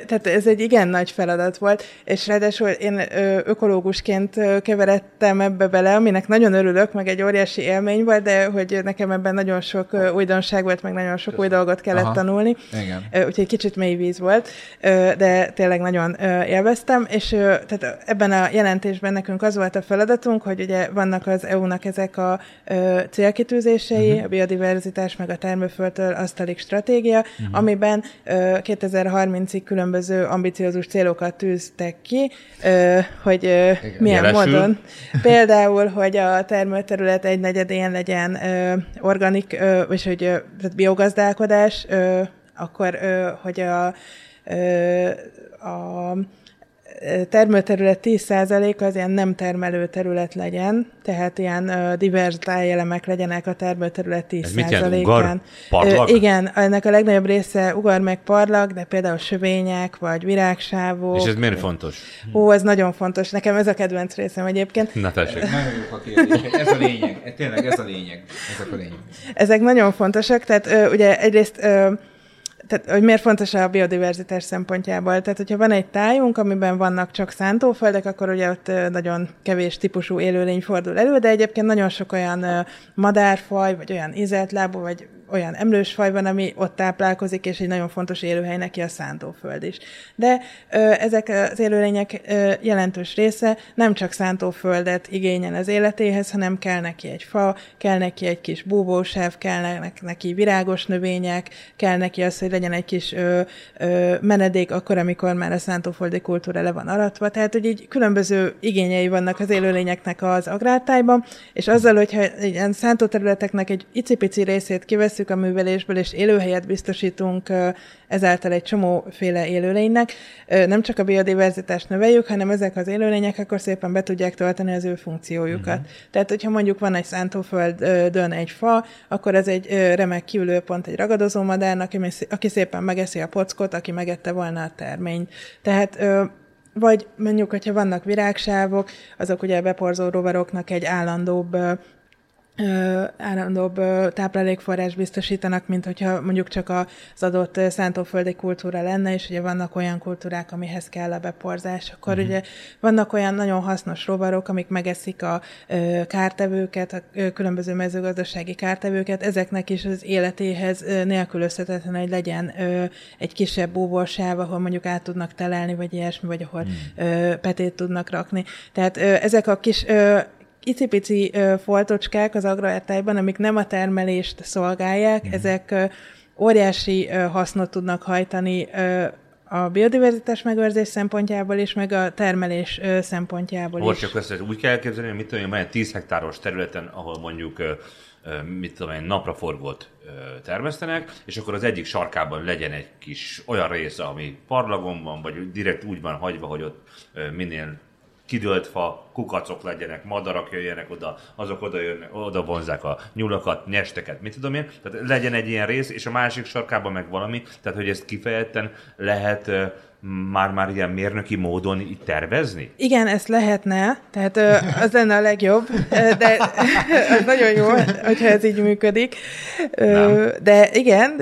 tehát ez egy igen nagy feladat volt, és ráadásul én ökológusként keveredtem ebbe bele, aminek nagyon örülök, meg egy óriási élmény volt, de hogy nekem ebben nagyon sok újdonság volt, meg nagyon sok új dolgot kellett Aha. tanulni. Igen. Úgyhogy kicsit mély víz volt, de tényleg nagyon élveztem, és tehát ebben a jelentésben nekünk az volt a feladatunk, hogy ugye vannak az EU-nak ezek a ö, célkitűzései, uh-huh. a biodiverzitás meg a termőföldtől asztalig stratégia, uh-huh. amiben ö, 2030-ig különböző ambiciózus célokat tűztek ki, ö, hogy ö, milyen Jelesül. módon. Például, hogy a termőterület egy negyedén legyen ö, organik, ö, és hogy ö, tehát biogazdálkodás, ö, akkor, ö, hogy a, ö, a termőterület 10% az ilyen nem termelő terület legyen, tehát ilyen ö, divers tájelemek legyenek a termőterület 10%-án. Ez mit jelent? Ugar? Parlag? Ö, igen, ennek a legnagyobb része ugar meg parlag, de például sövények, vagy virágsávok. És ez miért fontos? Ó, ez nagyon fontos. Nekem ez a kedvenc részem egyébként. Na tessék. Nagyon jók a kérdések. Ez a lényeg. Tényleg ez a lényeg. Ezek a lényeg. Ezek nagyon fontosak, tehát ö, ugye egyrészt ö, tehát, hogy miért fontos a biodiverzitás szempontjából. Tehát, hogyha van egy tájunk, amiben vannak csak szántóföldek, akkor ugye ott nagyon kevés típusú élőlény fordul elő, de egyébként nagyon sok olyan madárfaj, vagy olyan ízeltlábú, vagy olyan emlős faj van, ami ott táplálkozik, és egy nagyon fontos élőhely neki a szántóföld is. De ö, ezek az élőlények ö, jelentős része nem csak szántóföldet igényel az életéhez, hanem kell neki egy fa, kell neki egy kis búvósáv, kell ne- neki virágos növények, kell neki az, hogy legyen egy kis ö, ö, menedék akkor, amikor már a szántóföldi kultúra le van aratva. Tehát, hogy így különböző igényei vannak az élőlényeknek az agrártájban, és azzal, hogyha ilyen szántóterületeknek egy icipici részét kiveszünk a művelésből, és élőhelyet biztosítunk ezáltal egy csomóféle élőlénynek, nem csak a biodiverzitást növeljük, hanem ezek az élőlények akkor szépen be tudják tölteni az ő funkciójukat. Uh-huh. Tehát, hogyha mondjuk van egy szántóföldön egy fa, akkor ez egy remek kiülőpont egy ragadozó madárnak, aki szépen megeszi a pockot, aki megette volna a terményt. Tehát vagy mondjuk, hogyha vannak virágsávok, azok ugye beporzó rovaroknak egy állandóbb állandóbb táplálékforrás biztosítanak, mint hogyha mondjuk csak az adott szántóföldi kultúra lenne, és ugye vannak olyan kultúrák, amihez kell a beporzás. Akkor uh-huh. ugye vannak olyan nagyon hasznos rovarok, amik megeszik a kártevőket, a különböző mezőgazdasági kártevőket, ezeknek is az életéhez nélkülözhetetlen, hogy legyen egy kisebb búborsáv, ahol mondjuk át tudnak telelni, vagy ilyesmi, vagy ahol ö, petét tudnak rakni. Tehát ezek a kis icipici ö, foltocskák az agrártájban, amik nem a termelést szolgálják, mm. ezek ö, óriási ö, hasznot tudnak hajtani ö, a biodiverzitás megőrzés szempontjából is, meg a termelés ö, szempontjából Most is. csak össze, úgy kell elképzelni, hogy mit tudom én, van egy 10 hektáros területen, ahol mondjuk ö, ö, mit tudom én, napraforgót termesztenek, és akkor az egyik sarkában legyen egy kis olyan része, ami parlagon van, vagy direkt úgy van hagyva, hogy ott minél kidőlt fa, kukacok legyenek, madarak jöjjenek oda, azok oda, jönnek, oda vonzák a nyulakat, nyesteket, mit tudom én. Tehát legyen egy ilyen rész, és a másik sarkában meg valami, tehát hogy ezt kifejezetten lehet már-már ilyen mérnöki módon így tervezni? Igen, ezt lehetne, tehát az lenne a legjobb, de *laughs* az nagyon jó, hogyha ez így működik. Nem. De igen,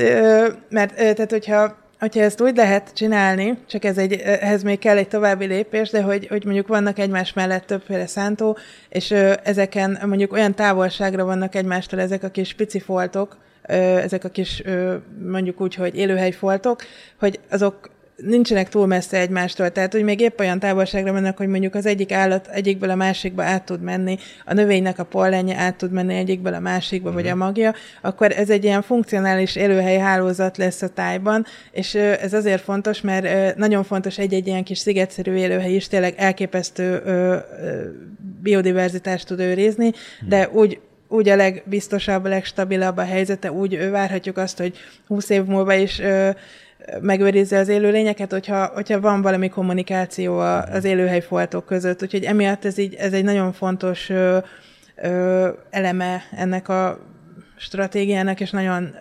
mert tehát hogyha Hogyha ezt úgy lehet csinálni, csak ez egy, ehhez még kell egy további lépés, de hogy, hogy mondjuk vannak egymás mellett többféle szántó, és ö, ezeken mondjuk olyan távolságra vannak egymástól ezek a kis pici foltok, ö, ezek a kis ö, mondjuk úgy, hogy élőhelyfoltok, hogy azok nincsenek túl messze egymástól, tehát hogy még épp olyan távolságra mennek, hogy mondjuk az egyik állat egyikből a másikba át tud menni, a növénynek a pollenje át tud menni egyikből a másikba, vagy a magja, akkor ez egy ilyen funkcionális élőhely hálózat lesz a tájban, és ez azért fontos, mert nagyon fontos egy-egy ilyen kis szigetszerű élőhely is tényleg elképesztő biodiverzitást tud őrizni, de úgy úgy a legbiztosabb, a legstabilabb a helyzete, úgy várhatjuk azt, hogy 20 év múlva is megőrizze az élőlényeket, hogyha, hogyha van valami kommunikáció az élőhelyfoltok között. Úgyhogy emiatt ez, így, ez egy nagyon fontos ö, ö, eleme ennek a stratégiának, és nagyon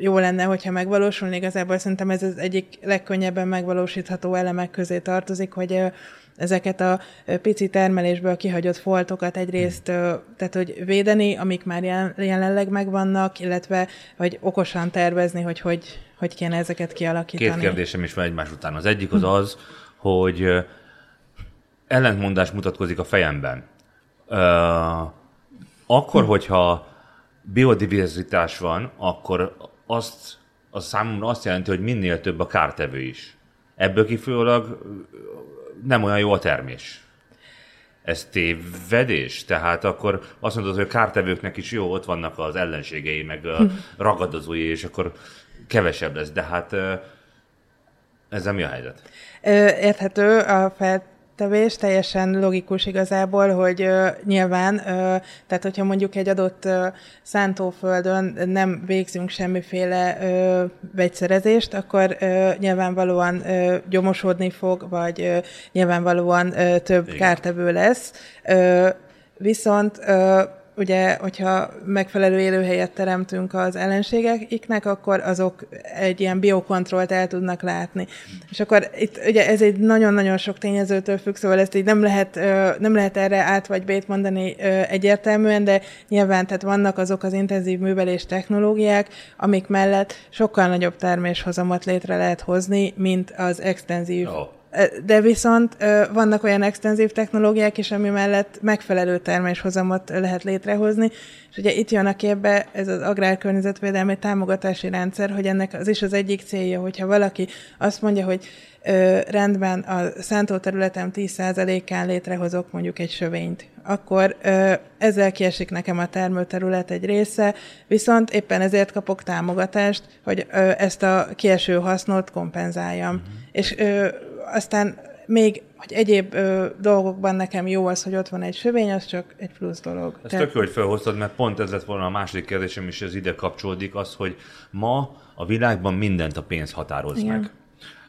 jó lenne, hogyha megvalósulni. Igazából szerintem ez az egyik legkönnyebben megvalósítható elemek közé tartozik, hogy ezeket a pici termelésből kihagyott foltokat egyrészt, tehát hogy védeni, amik már jelenleg megvannak, illetve hogy okosan tervezni, hogy hogy, hogy kéne ezeket kialakítani. Két kérdésem is van egymás után. Az egyik az az, hogy ellentmondás mutatkozik a fejemben. Akkor, hogyha biodiverzitás van, akkor azt, az számomra azt jelenti, hogy minél több a kártevő is. Ebből kifolyólag nem olyan jó a termés. Ez tévedés? Tehát akkor azt mondod, hogy a kártevőknek is jó, ott vannak az ellenségei, meg a ragadozói, és akkor kevesebb lesz. De hát ezzel mi a helyzet? Érthető a felt tevés, teljesen logikus igazából, hogy uh, nyilván, uh, tehát hogyha mondjuk egy adott uh, szántóföldön nem végzünk semmiféle uh, vegyszerezést, akkor uh, nyilvánvalóan uh, gyomosodni fog, vagy uh, nyilvánvalóan uh, több Igen. kártevő lesz. Uh, viszont uh, ugye, hogyha megfelelő élőhelyet teremtünk az ellenségeknek, akkor azok egy ilyen biokontrollt el tudnak látni. És akkor itt ugye ez egy nagyon-nagyon sok tényezőtől függ, szóval ezt így nem lehet, nem lehet erre át vagy bét mondani egyértelműen, de nyilván tehát vannak azok az intenzív művelés technológiák, amik mellett sokkal nagyobb terméshozamot létre lehet hozni, mint az extenzív oh de viszont vannak olyan extenzív technológiák is, ami mellett megfelelő terméshozamot lehet létrehozni, és ugye itt jön a képbe ez az agrárkörnyezetvédelmi támogatási rendszer, hogy ennek az is az egyik célja, hogyha valaki azt mondja, hogy ö, rendben a szántóterületem 10%-án létrehozok mondjuk egy sövényt, akkor ö, ezzel kiesik nekem a termőterület egy része, viszont éppen ezért kapok támogatást, hogy ö, ezt a kieső hasznot kompenzáljam. Mm-hmm. És ö, aztán még, hogy egyéb ö, dolgokban nekem jó az, hogy ott van egy sövény, az csak egy plusz dolog. Ez Tehát... tök jó, hogy felhoztad, mert pont ez lett volna a második kérdésem, és ez ide kapcsolódik, az, hogy ma a világban mindent a pénz határoz Igen. meg.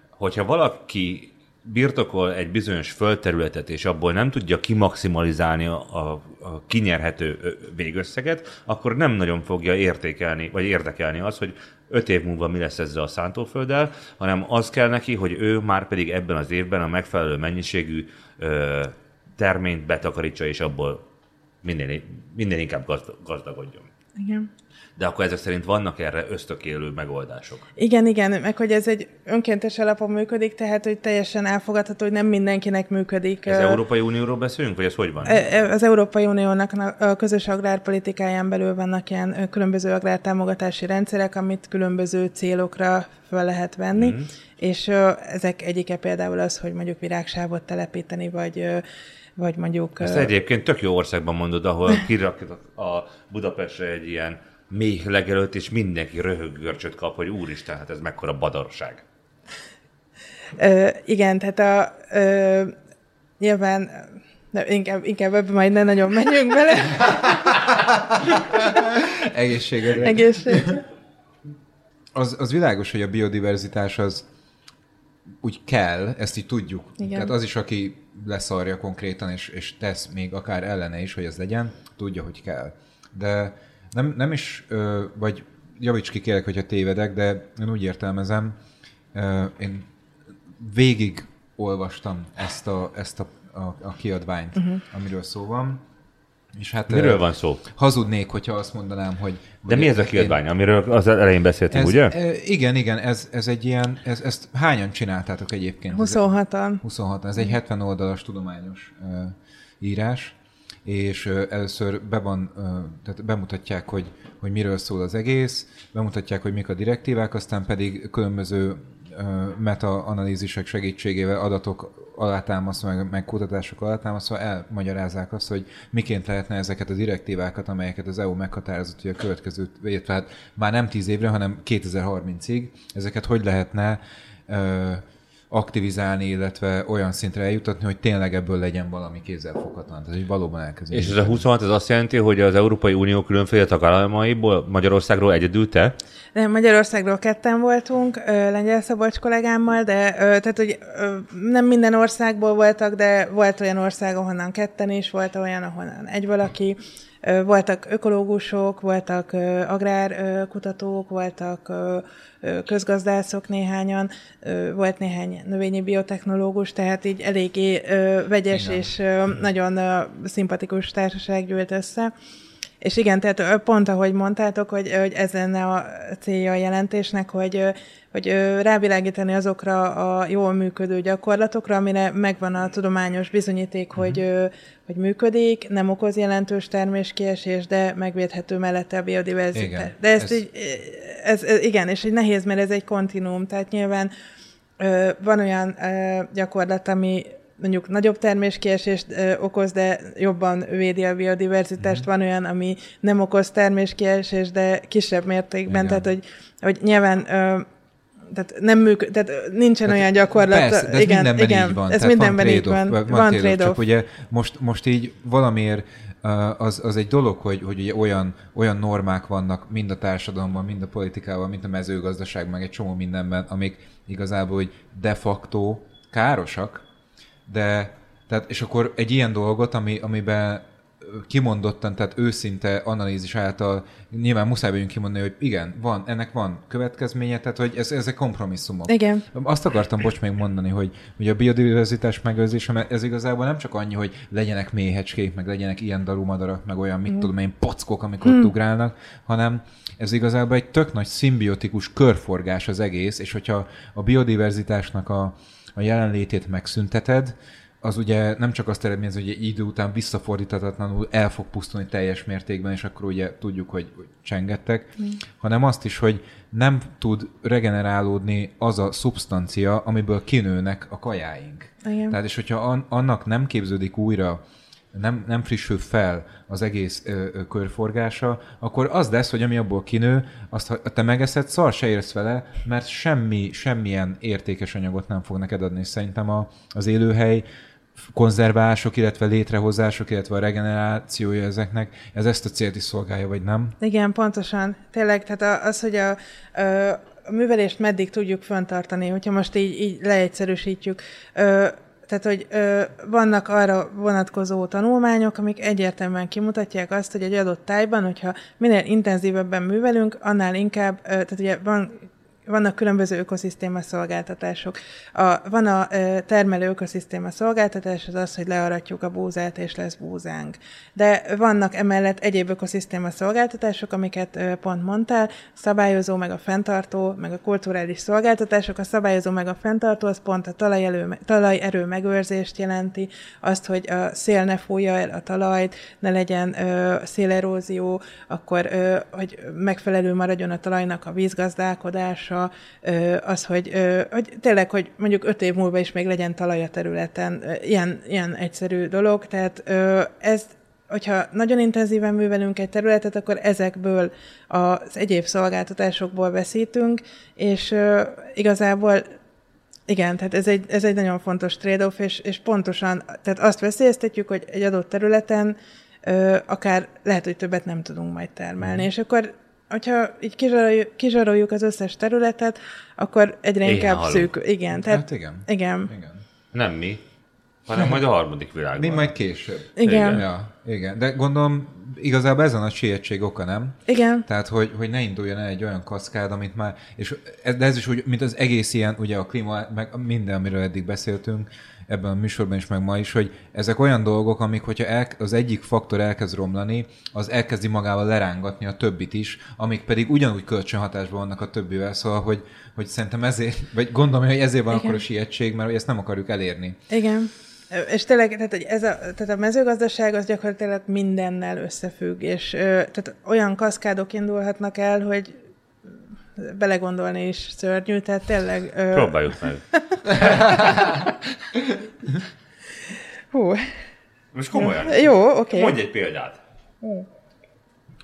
Hogyha valaki birtokol egy bizonyos földterületet, és abból nem tudja kimaximalizálni a, a, a kinyerhető végösszeget, akkor nem nagyon fogja értékelni, vagy érdekelni az, hogy öt év múlva mi lesz ezzel a szántófölddel, hanem az kell neki, hogy ő már pedig ebben az évben a megfelelő mennyiségű ö, terményt betakarítsa, és abból minél, minél inkább gazdagodjon. Igen de akkor ezek szerint vannak erre ösztökélő megoldások. Igen, igen, meg hogy ez egy önkéntes alapon működik, tehát hogy teljesen elfogadható, hogy nem mindenkinek működik. Ez Európai Unióról beszélünk, vagy ez hogy van? Az Európai Uniónak a közös agrárpolitikáján belül vannak ilyen különböző agrártámogatási rendszerek, amit különböző célokra fel lehet venni, mm. és ezek egyike például az, hogy mondjuk virágsávot telepíteni, vagy vagy mondjuk... Ezt egyébként tök jó országban mondod, ahol kiraktak a Budapestre egy ilyen méh legelőtt, és mindenki röhöggörcsöt kap, hogy úristen, hát ez mekkora badarság. Ö, igen, tehát a, ö, nyilván de inkább, inkább ebbe majd ne nagyon menjünk bele. *laughs* Egészségedre. Egészségedre. Az, az világos, hogy a biodiverzitás az úgy kell, ezt így tudjuk. Igen. Tehát az is, aki leszarja konkrétan, és, és tesz még akár ellene is, hogy ez legyen, tudja, hogy kell. De nem, nem is, vagy javíts ki kérek, hogyha tévedek, de én úgy értelmezem, én végig olvastam ezt a, ezt a, a, a kiadványt, uh-huh. amiről szó van. És hát, Miről van szó? Hazudnék, hogyha azt mondanám, hogy... De mi ez a kiadvány, én... amiről az elején beszéltünk, ez, ugye? Igen, igen, ez, ez egy ilyen, ez, ezt hányan csináltátok egyébként? 26-an. 26 ez egy 70 oldalas tudományos uh, írás, és először be van, tehát bemutatják, hogy, hogy miről szól az egész, bemutatják, hogy mik a direktívák, aztán pedig különböző meta-analízisek segítségével adatok alátámasztva, meg, meg kutatások alátámasztva elmagyarázzák azt, hogy miként lehetne ezeket a direktívákat, amelyeket az EU meghatározott, hogy a következő, illetve hát már nem 10 évre, hanem 2030-ig, ezeket hogy lehetne aktivizálni, illetve olyan szintre eljutatni, hogy tényleg ebből legyen valami kézzelfoghatatlan. Tehát, hogy valóban elkezdeni. És ez a 26, ez azt jelenti, hogy az Európai Unió különféle tagállamaiból, Magyarországról egyedül te? De Magyarországról ketten voltunk, Lengyel Szabolcs kollégámmal, de tehát, hogy nem minden országból voltak, de volt olyan ország, ahonnan ketten is, volt olyan, ahonnan egy valaki, voltak ökológusok, voltak agrárkutatók, voltak közgazdászok néhányan, volt néhány növényi biotechnológus, tehát így eléggé vegyes Igen. és nagyon szimpatikus társaság gyűlt össze. És igen, tehát pont ahogy mondtátok, hogy, hogy ez lenne a célja a jelentésnek, hogy, hogy rávilágítani azokra a jól működő gyakorlatokra, amire megvan a tudományos bizonyíték, mm-hmm. hogy, hogy működik, nem okoz jelentős terméskiesés, de megvédhető mellette a biodiverzitás. Igen, de ezt ez... így, ez, ez, igen, és egy nehéz, mert ez egy kontinuum, tehát nyilván van olyan gyakorlat, ami mondjuk nagyobb terméskiesést okoz, de jobban védi a biodiverzitást. Mm. Van olyan, ami nem okoz terméskiesést, de kisebb mértékben. Igen. Tehát, hogy, hogy nyilván tehát nem működ, tehát nincsen tehát olyan gyakorlat. Persze, de ez igen, mindenben igen, így van. Ez mindenben van így van. Van, van trade-off. Csak ugye most, most így valamiért az, az egy dolog, hogy, hogy ugye olyan, olyan normák vannak mind a társadalomban, mind a politikában, mind a mezőgazdaság, meg egy csomó mindenben, amik igazából hogy de facto károsak, de tehát, és akkor egy ilyen dolgot, ami, amiben kimondottan, tehát őszinte analízis által nyilván muszáj vagyunk kimondani, hogy igen, van, ennek van következménye, tehát hogy ez, ezek kompromisszumok. Igen. Azt akartam, bocs, még mondani, hogy, hogy a biodiverzitás megőrzése, ez igazából nem csak annyi, hogy legyenek méhecskék, meg legyenek ilyen darumadarak, meg olyan, mit mm. tudom én, packok, amikor mm. ugrálnak, hanem ez igazából egy tök nagy szimbiotikus körforgás az egész, és hogyha a biodiverzitásnak a, a jelenlétét megszünteted, az ugye nem csak azt eredményez, hogy egy idő után visszafordíthatatlanul el fog pusztulni teljes mértékben, és akkor ugye tudjuk, hogy, csengettek, mm. hanem azt is, hogy nem tud regenerálódni az a szubstancia, amiből kinőnek a kajáink. Igen. Tehát és hogyha annak nem képződik újra nem, nem frissül fel az egész ö, ö, körforgása, akkor az lesz, hogy ami abból kinő, azt ha te megeszed, szar se érsz vele, mert semmi, semmilyen értékes anyagot nem fog neked adni. Szerintem a, az élőhely konzerválások, illetve létrehozások, illetve a regenerációja ezeknek, ez ezt a célt is szolgálja, vagy nem? Igen, pontosan. Tényleg, tehát az, hogy a, a művelést meddig tudjuk föntartani, hogyha most így, így leegyszerűsítjük, tehát, hogy ö, vannak arra vonatkozó tanulmányok, amik egyértelműen kimutatják azt, hogy egy adott tájban, hogyha minél intenzívebben művelünk, annál inkább, ö, tehát ugye van vannak különböző ökoszisztéma szolgáltatások. A, van a e, termelő ökoszisztéma szolgáltatás, az az, hogy learatjuk a búzát, és lesz búzánk. De vannak emellett egyéb ökoszisztéma szolgáltatások, amiket e, pont mondtál, szabályozó, meg a fenntartó, meg a kulturális szolgáltatások. A szabályozó, meg a fenntartó, az pont a talajerő, talajerő megőrzést jelenti, azt, hogy a szél ne fújja el a talajt, ne legyen e, szélerózió, akkor, e, hogy megfelelő maradjon a talajnak a vízgazdálkodása, hatása, az, hogy, hogy tényleg, hogy mondjuk öt év múlva is még legyen talaj a területen, ilyen, ilyen egyszerű dolog, tehát ez hogyha nagyon intenzíven művelünk egy területet, akkor ezekből az egyéb szolgáltatásokból veszítünk, és igazából igen, tehát ez egy, ez egy nagyon fontos trade-off, és, és pontosan, tehát azt veszélyeztetjük, hogy egy adott területen ö, akár lehet, hogy többet nem tudunk majd termelni, mm. és akkor hogyha így kizsaroljuk, kizsaroljuk az összes területet, akkor egyre Éhen inkább halunk. szűk. Igen, tehát, hát igen. igen. igen. Nem mi, hanem majd a harmadik világban. Mi majd később. Igen. igen. Ja, igen. De gondolom, igazából ez a nagy sietség oka, nem? Igen. Tehát, hogy, hogy ne induljon el egy olyan kaszkád, amit már, és ez, de ez is úgy, mint az egész ilyen, ugye a klíma, meg minden, amiről eddig beszéltünk, ebben a műsorban is, meg ma is, hogy ezek olyan dolgok, amik, hogyha el, az egyik faktor elkezd romlani, az elkezdi magával lerángatni a többit is, amik pedig ugyanúgy kölcsönhatásban vannak a többivel, szóval, hogy, hogy szerintem ezért, vagy gondolom, hogy ezért van Igen. akkor a sietség, mert ezt nem akarjuk elérni. Igen. És tényleg, tehát, hogy ez a, tehát a mezőgazdaság az gyakorlatilag mindennel összefügg, és tehát olyan kaszkádok indulhatnak el, hogy belegondolni is szörnyű, tehát tényleg... Ö... Próbáljuk meg. *laughs* Hú. Most komolyan. Jó, oké. Okay. Mondj egy példát.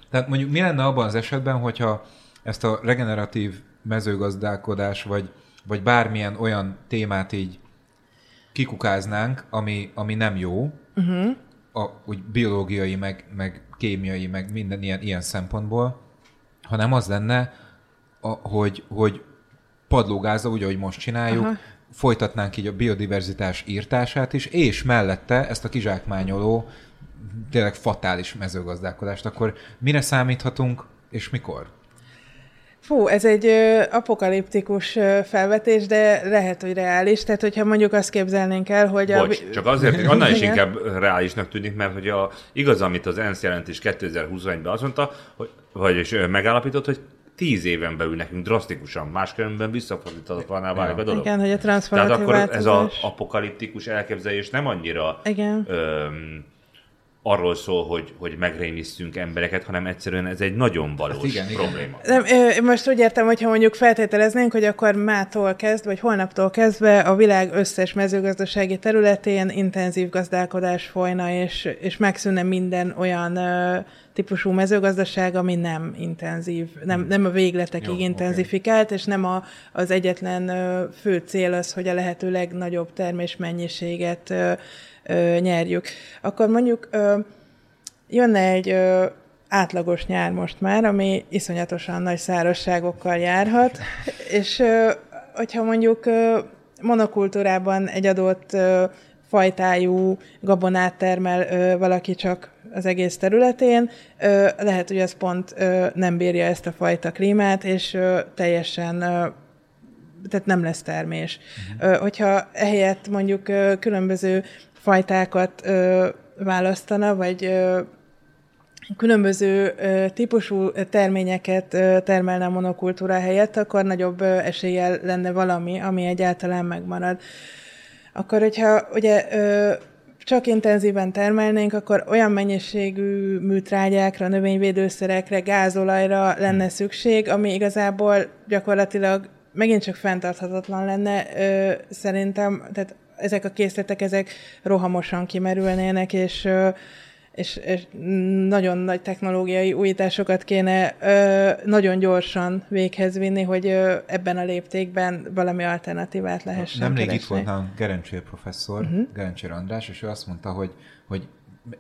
Tehát mondjuk mi lenne abban az esetben, hogyha ezt a regeneratív mezőgazdálkodás, vagy vagy bármilyen olyan témát így kikukáznánk, ami, ami nem jó, uh-huh. a, úgy biológiai, meg, meg kémiai, meg minden ilyen, ilyen szempontból, hanem az lenne, a, hogy, hogy padlógázza, úgy, ahogy most csináljuk, Aha. folytatnánk így a biodiverzitás írtását is, és mellette ezt a kizsákmányoló, tényleg fatális mezőgazdálkodást, akkor mire számíthatunk, és mikor? Fú, ez egy ö, apokaliptikus ö, felvetés, de lehet, hogy reális. Tehát, hogyha mondjuk azt képzelnénk el, hogy Bocs, a... csak azért, annál is inkább reálisnak tűnik, mert hogy a, igaz, amit az ENSZ jelentés 2021-ben azt mondta, hogy, vagyis megállapított, hogy tíz éven belül nekünk drasztikusan, máskülönben visszafordíthatatlaná válik a dolog. Igen, hogy a Tehát akkor ez az apokaliptikus elképzelés nem annyira Igen. Öm, arról szól, hogy, hogy megrémisztünk embereket, hanem egyszerűen ez egy nagyon valós hát igen, probléma. Nem, most úgy értem, hogyha mondjuk feltételeznénk, hogy akkor mától kezd, vagy holnaptól kezdve a világ összes mezőgazdasági területén intenzív gazdálkodás folyna, és, és megszűnne minden olyan típusú mezőgazdaság, ami nem intenzív, nem, hmm. nem a végletekig Jó, intenzifikált, okay. és nem a, az egyetlen fő cél az, hogy a lehető legnagyobb termésmennyiséget ö, nyerjük. Akkor mondjuk ö, jönne egy ö, átlagos nyár most már, ami iszonyatosan nagy szárazságokkal járhat, *laughs* és ö, hogyha mondjuk ö, monokultúrában egy adott fajtájú gabonát termel ö, valaki csak az egész területén, ö, lehet, hogy az pont ö, nem bírja ezt a fajta klímát, és ö, teljesen ö, tehát nem lesz termés. Uh-huh. Hogyha ehelyett mondjuk különböző fajtákat ö, választana, vagy ö, különböző ö, típusú terményeket ö, termelne a monokultúra helyett, akkor nagyobb ö, eséllyel lenne valami, ami egyáltalán megmarad. Akkor, hogyha ugye ö, csak intenzíven termelnénk, akkor olyan mennyiségű műtrágyákra, növényvédőszerekre, gázolajra lenne szükség, ami igazából gyakorlatilag megint csak fenntarthatatlan lenne ö, szerintem, tehát ezek a készletek, ezek rohamosan kimerülnének, és és, és nagyon nagy technológiai újításokat kéne ö, nagyon gyorsan véghez vinni, hogy ö, ebben a léptékben valami alternatívát lehessen Nemrég itt volt nálunk Gerencsér professzor, uh-huh. Gerencsér András, és ő azt mondta, hogy, hogy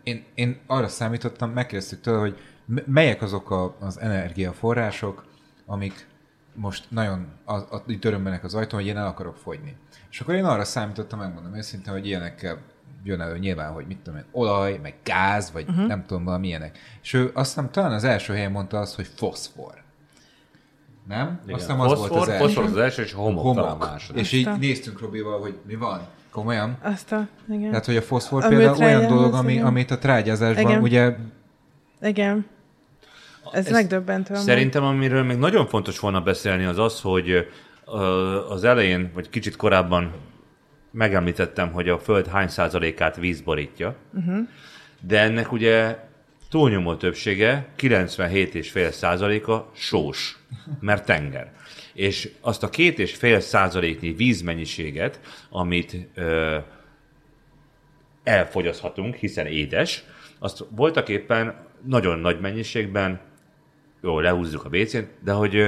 én, én arra számítottam, megkérdeztük tőle, hogy melyek azok a, az energiaforrások, amik most nagyon a, a, törömbenek az ajtón, hogy én el akarok fogyni. És akkor én arra számítottam, megmondom őszintén, hogy ilyenekkel jön elő nyilván, hogy mit tudom én, olaj, meg gáz, vagy uh-huh. nem tudom, valami ilyenek. És ő azt hiszem talán az első helyen mondta azt, hogy foszfor. Nem? Igen. Azt hiszem az volt az első. Foszfor az első, és homok, homok. talán második. És így néztünk Robival, hogy mi van. Komolyan? Azt a, igen. Tehát, hogy a foszfor a például olyan dolog, ami, amit a trágyázásban igen. ugye... Igen. Ez, Ez megdöbbentő. Szerintem, amiről még nagyon fontos volna beszélni, az az, hogy az elején, vagy kicsit korábban megemlítettem, hogy a Föld hány százalékát víz borítja, uh-huh. de ennek ugye túlnyomó többsége, 97,5 százaléka sós, mert tenger. És azt a két és fél százaléknyi vízmennyiséget, amit ö, elfogyaszthatunk, hiszen édes, azt voltak éppen nagyon nagy mennyiségben jó, lehúzzuk a WC-t, de hogy,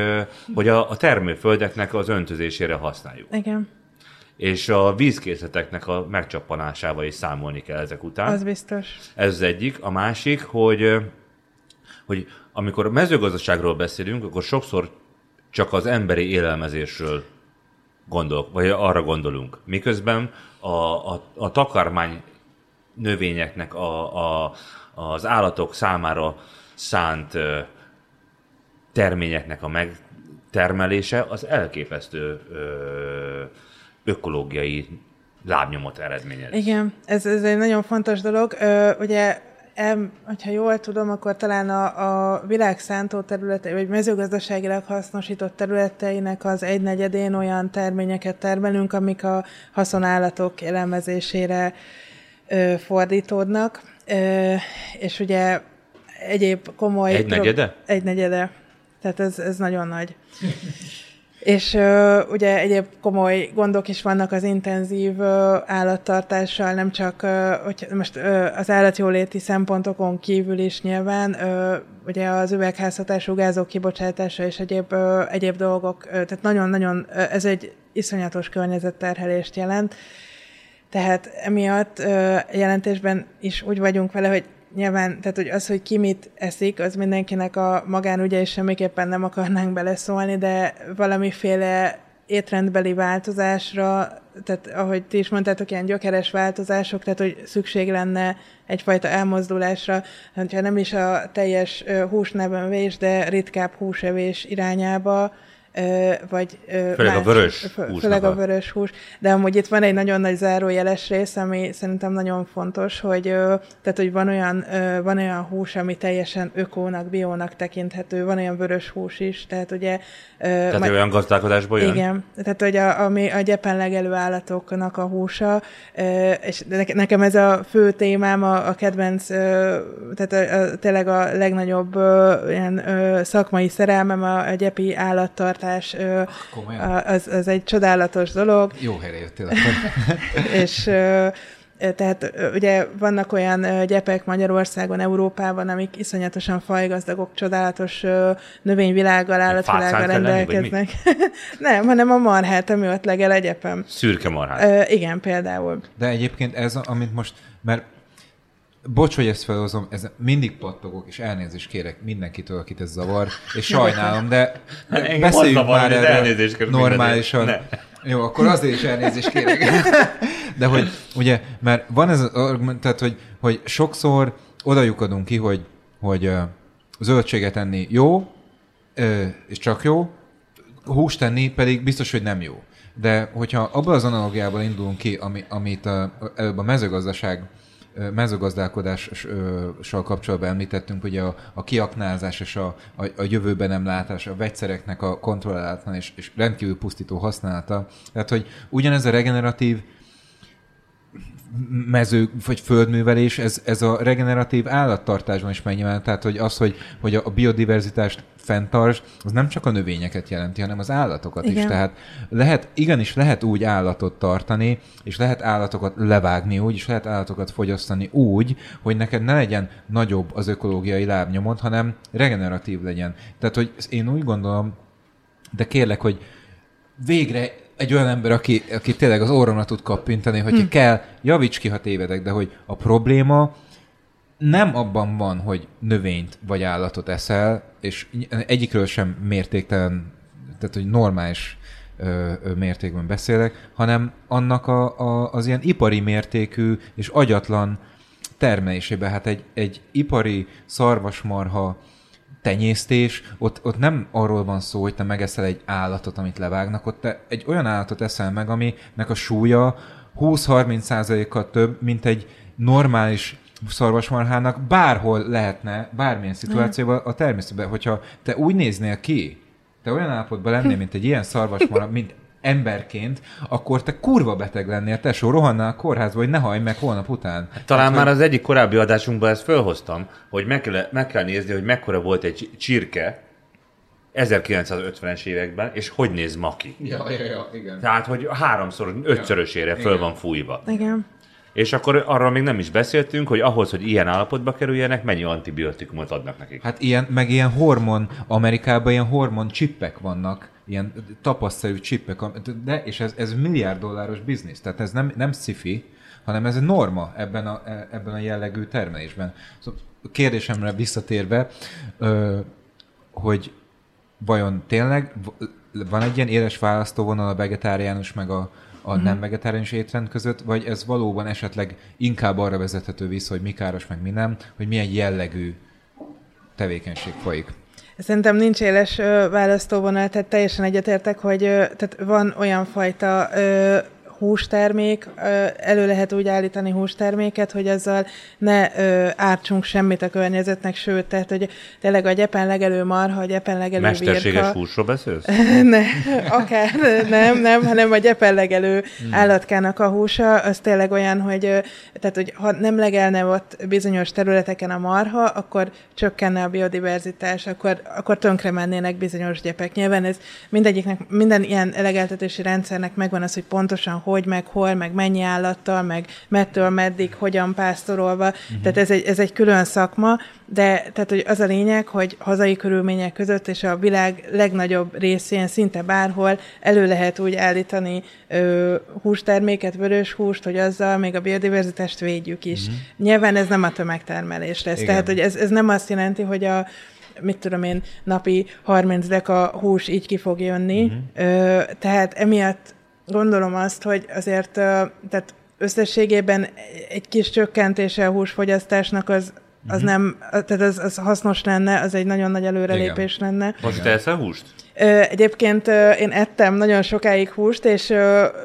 hogy a, a termőföldeknek az öntözésére használjuk. Igen. És a vízkészleteknek a megcsappanásával is számolni kell ezek után. Az biztos. Ez az egyik. A másik, hogy, hogy amikor a mezőgazdaságról beszélünk, akkor sokszor csak az emberi élelmezésről gondolok, vagy arra gondolunk. Miközben a, a, a takarmány növényeknek, a, a, az állatok számára szánt terményeknek a megtermelése az elképesztő ö, ökológiai lábnyomot eredményez. Igen, ez, ez egy nagyon fontos dolog. Ö, ugye em, hogyha jól tudom, akkor talán a, a világ szántó területe, vagy mezőgazdaságilag hasznosított területeinek az egynegyedén olyan terményeket termelünk, amik a haszonállatok élelmezésére ö, fordítódnak. Ö, és ugye egyéb komoly... Egy negyede? Egy negyede. Tehát ez, ez nagyon nagy. És uh, ugye egyéb komoly gondok is vannak az intenzív uh, állattartással, nem csak uh, hogy most uh, az állatjóléti szempontokon kívül is nyilván, uh, ugye az üvegházhatású gázok kibocsátása és egyéb, uh, egyéb dolgok, uh, tehát nagyon-nagyon, ez egy iszonyatos környezetterhelést jelent. Tehát emiatt ö, jelentésben is úgy vagyunk vele, hogy nyilván, tehát hogy az, hogy ki mit eszik, az mindenkinek a magánügye, és semmiképpen nem akarnánk beleszólni, de valamiféle étrendbeli változásra, tehát ahogy ti is mondtátok, ilyen gyökeres változások, tehát hogy szükség lenne egyfajta elmozdulásra, hogyha nem is a teljes húsnevenvés, de ritkább húsevés irányába, vagy főleg más, a vörös hús. Főleg a vörös hús. De amúgy itt van egy nagyon nagy zárójeles rész, ami szerintem nagyon fontos, hogy, tehát, hogy van, olyan, van olyan hús, ami teljesen ökónak, biónak tekinthető, van olyan vörös hús is, tehát ugye... Tehát majd, olyan gazdálkodásból jön? Igen, tehát hogy a, ami a gyepen legelő állatoknak a húsa, és nekem ez a fő témám, a, a kedvenc, tehát a, a, tényleg a legnagyobb ilyen szakmai szerelmem a, a gyepi állattartás hatás, az, az egy csodálatos dolog. Jó helyre jöttél. *laughs* és tehát ugye vannak olyan gyepek Magyarországon, Európában, amik iszonyatosan fajgazdagok, csodálatos növényvilággal, állatvilággal rendelkeznek. *laughs* Nem, hanem a marhát, ami ott legel egyepem. Szürke marhát. igen, például. De egyébként ez, amit most, mert Bocs, hogy ezt felhozom, ez mindig pattogok, és elnézést kérek mindenkitől, akit ez zavar, és sajnálom, de hát beszéljünk már erről normálisan. Jó, akkor azért is elnézést kérek. *laughs* De hogy, ugye, mert van ez az tehát, hogy, hogy sokszor odajukadunk ki, hogy, hogy zöldséget enni jó, és csak jó, húst tenni pedig biztos, hogy nem jó. De hogyha abban az analogiából indulunk ki, ami, amit a, előbb a mezőgazdaság mezőgazdálkodással kapcsolatban említettünk, ugye a, a kiaknázás és a, a, a jövőben nem látás, a vegyszereknek a kontrollálatlan és, és rendkívül pusztító használata. Tehát, hogy ugyanez a regeneratív mező vagy földművelés, ez, ez a regeneratív állattartásban is megnyilván, tehát hogy az, hogy, hogy a biodiverzitást fenntartsd, az nem csak a növényeket jelenti, hanem az állatokat Igen. is. Tehát lehet, igenis lehet úgy állatot tartani, és lehet állatokat levágni úgy, és lehet állatokat fogyasztani úgy, hogy neked ne legyen nagyobb az ökológiai lábnyomod, hanem regeneratív legyen. Tehát, hogy én úgy gondolom, de kérlek, hogy végre egy olyan ember, aki, aki tényleg az orromra tud kappintani, hogy hm. kell, javíts ki, ha tévedek, de hogy a probléma nem abban van, hogy növényt vagy állatot eszel, és egyikről sem mértéktelen, tehát hogy normális ö, ö, mértékben beszélek, hanem annak a, a, az ilyen ipari mértékű és agyatlan termelésében. Hát egy, egy ipari szarvasmarha tenyésztés, ott, ott nem arról van szó, hogy te megeszel egy állatot, amit levágnak, ott te egy olyan állatot eszel meg, aminek a súlya 20-30%-kal több, mint egy normális szarvasmarhának bárhol lehetne, bármilyen szituációban a természetben, hogyha te úgy néznél ki, te olyan állapotban lennél, mint egy ilyen szarvasmarha, mint emberként, akkor te kurva beteg lennél, tesó, rohannál a kórházba, hogy ne hajj meg holnap után. Talán hát, már hogy... az egyik korábbi adásunkban ezt fölhoztam, hogy meg kell, meg kell nézni, hogy mekkora volt egy csirke 1950-es években, és hogy néz ma ki. Ja, ja, ja, igen. Tehát, hogy háromszor, ötszörösére ja, föl igen. van fújva. Igen. És akkor arról még nem is beszéltünk, hogy ahhoz, hogy ilyen állapotba kerüljenek, mennyi antibiotikumot adnak nekik. Hát ilyen, meg ilyen hormon, Amerikában ilyen hormon csippek vannak, ilyen tapasztalú csippek, de, és ez, ez milliárd dolláros biznisz, tehát ez nem, nem sci hanem ez egy norma ebben a, e, ebben a jellegű termelésben. Szóval kérdésemre visszatérve, hogy vajon tényleg van egy ilyen éles választóvonal a vegetáriánus meg a, a mm. nem vegetáriánus étrend között, vagy ez valóban esetleg inkább arra vezethető vissza, hogy mi káros, meg mi nem, hogy milyen jellegű tevékenység folyik? Szerintem nincs éles választóvonal, tehát teljesen egyetértek, hogy tehát van olyan fajta hústermék, elő lehet úgy állítani hústerméket, hogy azzal ne ártsunk semmit a környezetnek, sőt, tehát, hogy tényleg a gyepen legelő marha, a gyepen legelő Mesterséges virka. húsról beszélsz? *laughs* ne, akár nem, nem, hanem a gyepen legelő hmm. állatkának a húsa, az tényleg olyan, hogy, tehát, hogy ha nem legelne ott bizonyos területeken a marha, akkor csökkenne a biodiverzitás, akkor, akkor tönkre mennének bizonyos gyepek. Nyilván ez mindegyiknek, minden ilyen legeltetési rendszernek megvan az, hogy pontosan hogy, meg hol, meg mennyi állattal, meg mettől meddig, hogyan pásztorolva. Uh-huh. Tehát ez egy, ez egy külön szakma, de tehát, hogy az a lényeg, hogy hazai körülmények között és a világ legnagyobb részén szinte bárhol elő lehet úgy állítani ö, hústerméket, vörös húst, hogy azzal még a biodiverzitást védjük is. Uh-huh. Nyilván ez nem a tömegtermelés lesz. Igen. Tehát, hogy ez, ez nem azt jelenti, hogy a mit tudom én, napi 30 deka hús így ki fog jönni. Uh-huh. Ö, tehát emiatt gondolom azt, hogy azért tehát összességében egy kis csökkentése a húsfogyasztásnak az, az uh-huh. nem, tehát az, az hasznos lenne, az egy nagyon nagy előrelépés Igen. lenne. Most te eszel húst? Egyébként én ettem nagyon sokáig húst, és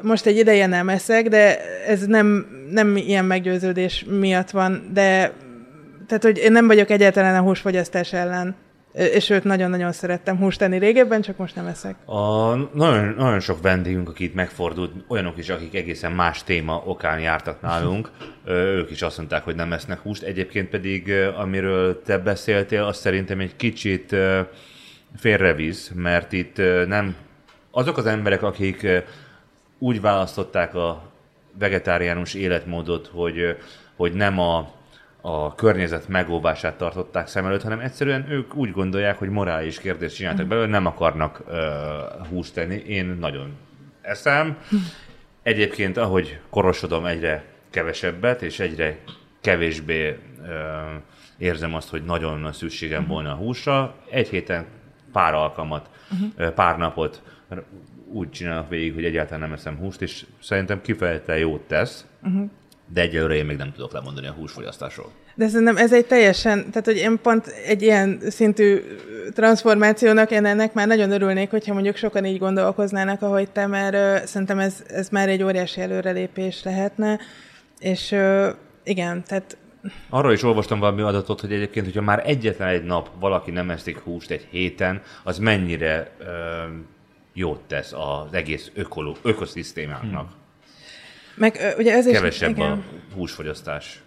most egy ideje nem eszek, de ez nem, nem ilyen meggyőződés miatt van, de tehát, hogy én nem vagyok egyáltalán a húsfogyasztás ellen. És őt nagyon-nagyon szerettem húst tenni régebben, csak most nem eszek. A, nagyon, nagyon sok vendégünk, akik itt megfordult, olyanok is, akik egészen más téma okán jártak nálunk, ők is azt mondták, hogy nem esznek húst. Egyébként pedig, amiről te beszéltél, az szerintem egy kicsit félrevisz, mert itt nem azok az emberek, akik úgy választották a vegetáriánus életmódot, hogy, hogy nem a a környezet megóvását tartották szem előtt, hanem egyszerűen ők úgy gondolják, hogy morális kérdést csináltak belőle, nem akarnak uh, húst tenni. Én nagyon eszem. Egyébként, ahogy korosodom, egyre kevesebbet, és egyre kevésbé uh, érzem azt, hogy nagyon nagy szükségem volna a húsra. Egy héten pár alkalmat, uh-huh. pár napot úgy csinálok végig, hogy egyáltalán nem eszem húst, és szerintem kifejezetten jót tesz. Uh-huh de egyelőre én még nem tudok lemondani a húsfogyasztásról. De szerintem ez egy teljesen, tehát hogy én pont egy ilyen szintű transformációnak én ennek már nagyon örülnék, hogyha mondjuk sokan így gondolkoznának, ahogy te, mert szerintem ez, ez már egy óriási előrelépés lehetne, és igen, tehát Arról is olvastam valami adatot, hogy egyébként, hogyha már egyetlen egy nap valaki nem eszik húst egy héten, az mennyire uh, jót tesz az egész ökoló, ökoszisztémának. Hmm. Meg ugye ez Kevesebb igen. a húsfogyasztás.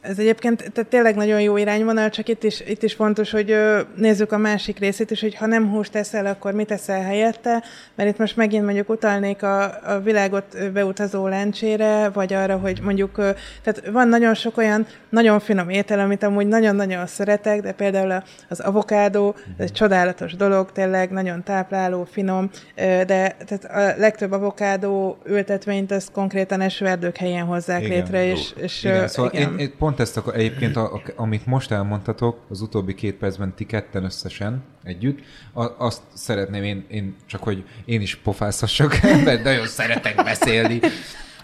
Ez egyébként tehát tényleg nagyon jó irányvonal, csak itt is, itt is fontos, hogy ö, nézzük a másik részét is, hogy ha nem húst teszel, akkor mit teszel helyette, mert itt most megint mondjuk utalnék a, a világot beutazó lencsére, vagy arra, hogy mondjuk, ö, tehát van nagyon sok olyan nagyon finom étel, amit amúgy nagyon-nagyon szeretek, de például az avokádó, ez egy csodálatos dolog, tényleg nagyon tápláló, finom, ö, de tehát a legtöbb avokádó ültetvényt az konkrétan esőerdők helyen hozzák igen, létre, és, és igen, szóval igen. Én, én pont ezt, akar, egyébként, a, a, amit most elmondtatok, az utóbbi két percben ti ketten összesen együtt, a, azt szeretném én, én, csak hogy én is pofázhassak, *laughs* mert nagyon szeretek beszélni,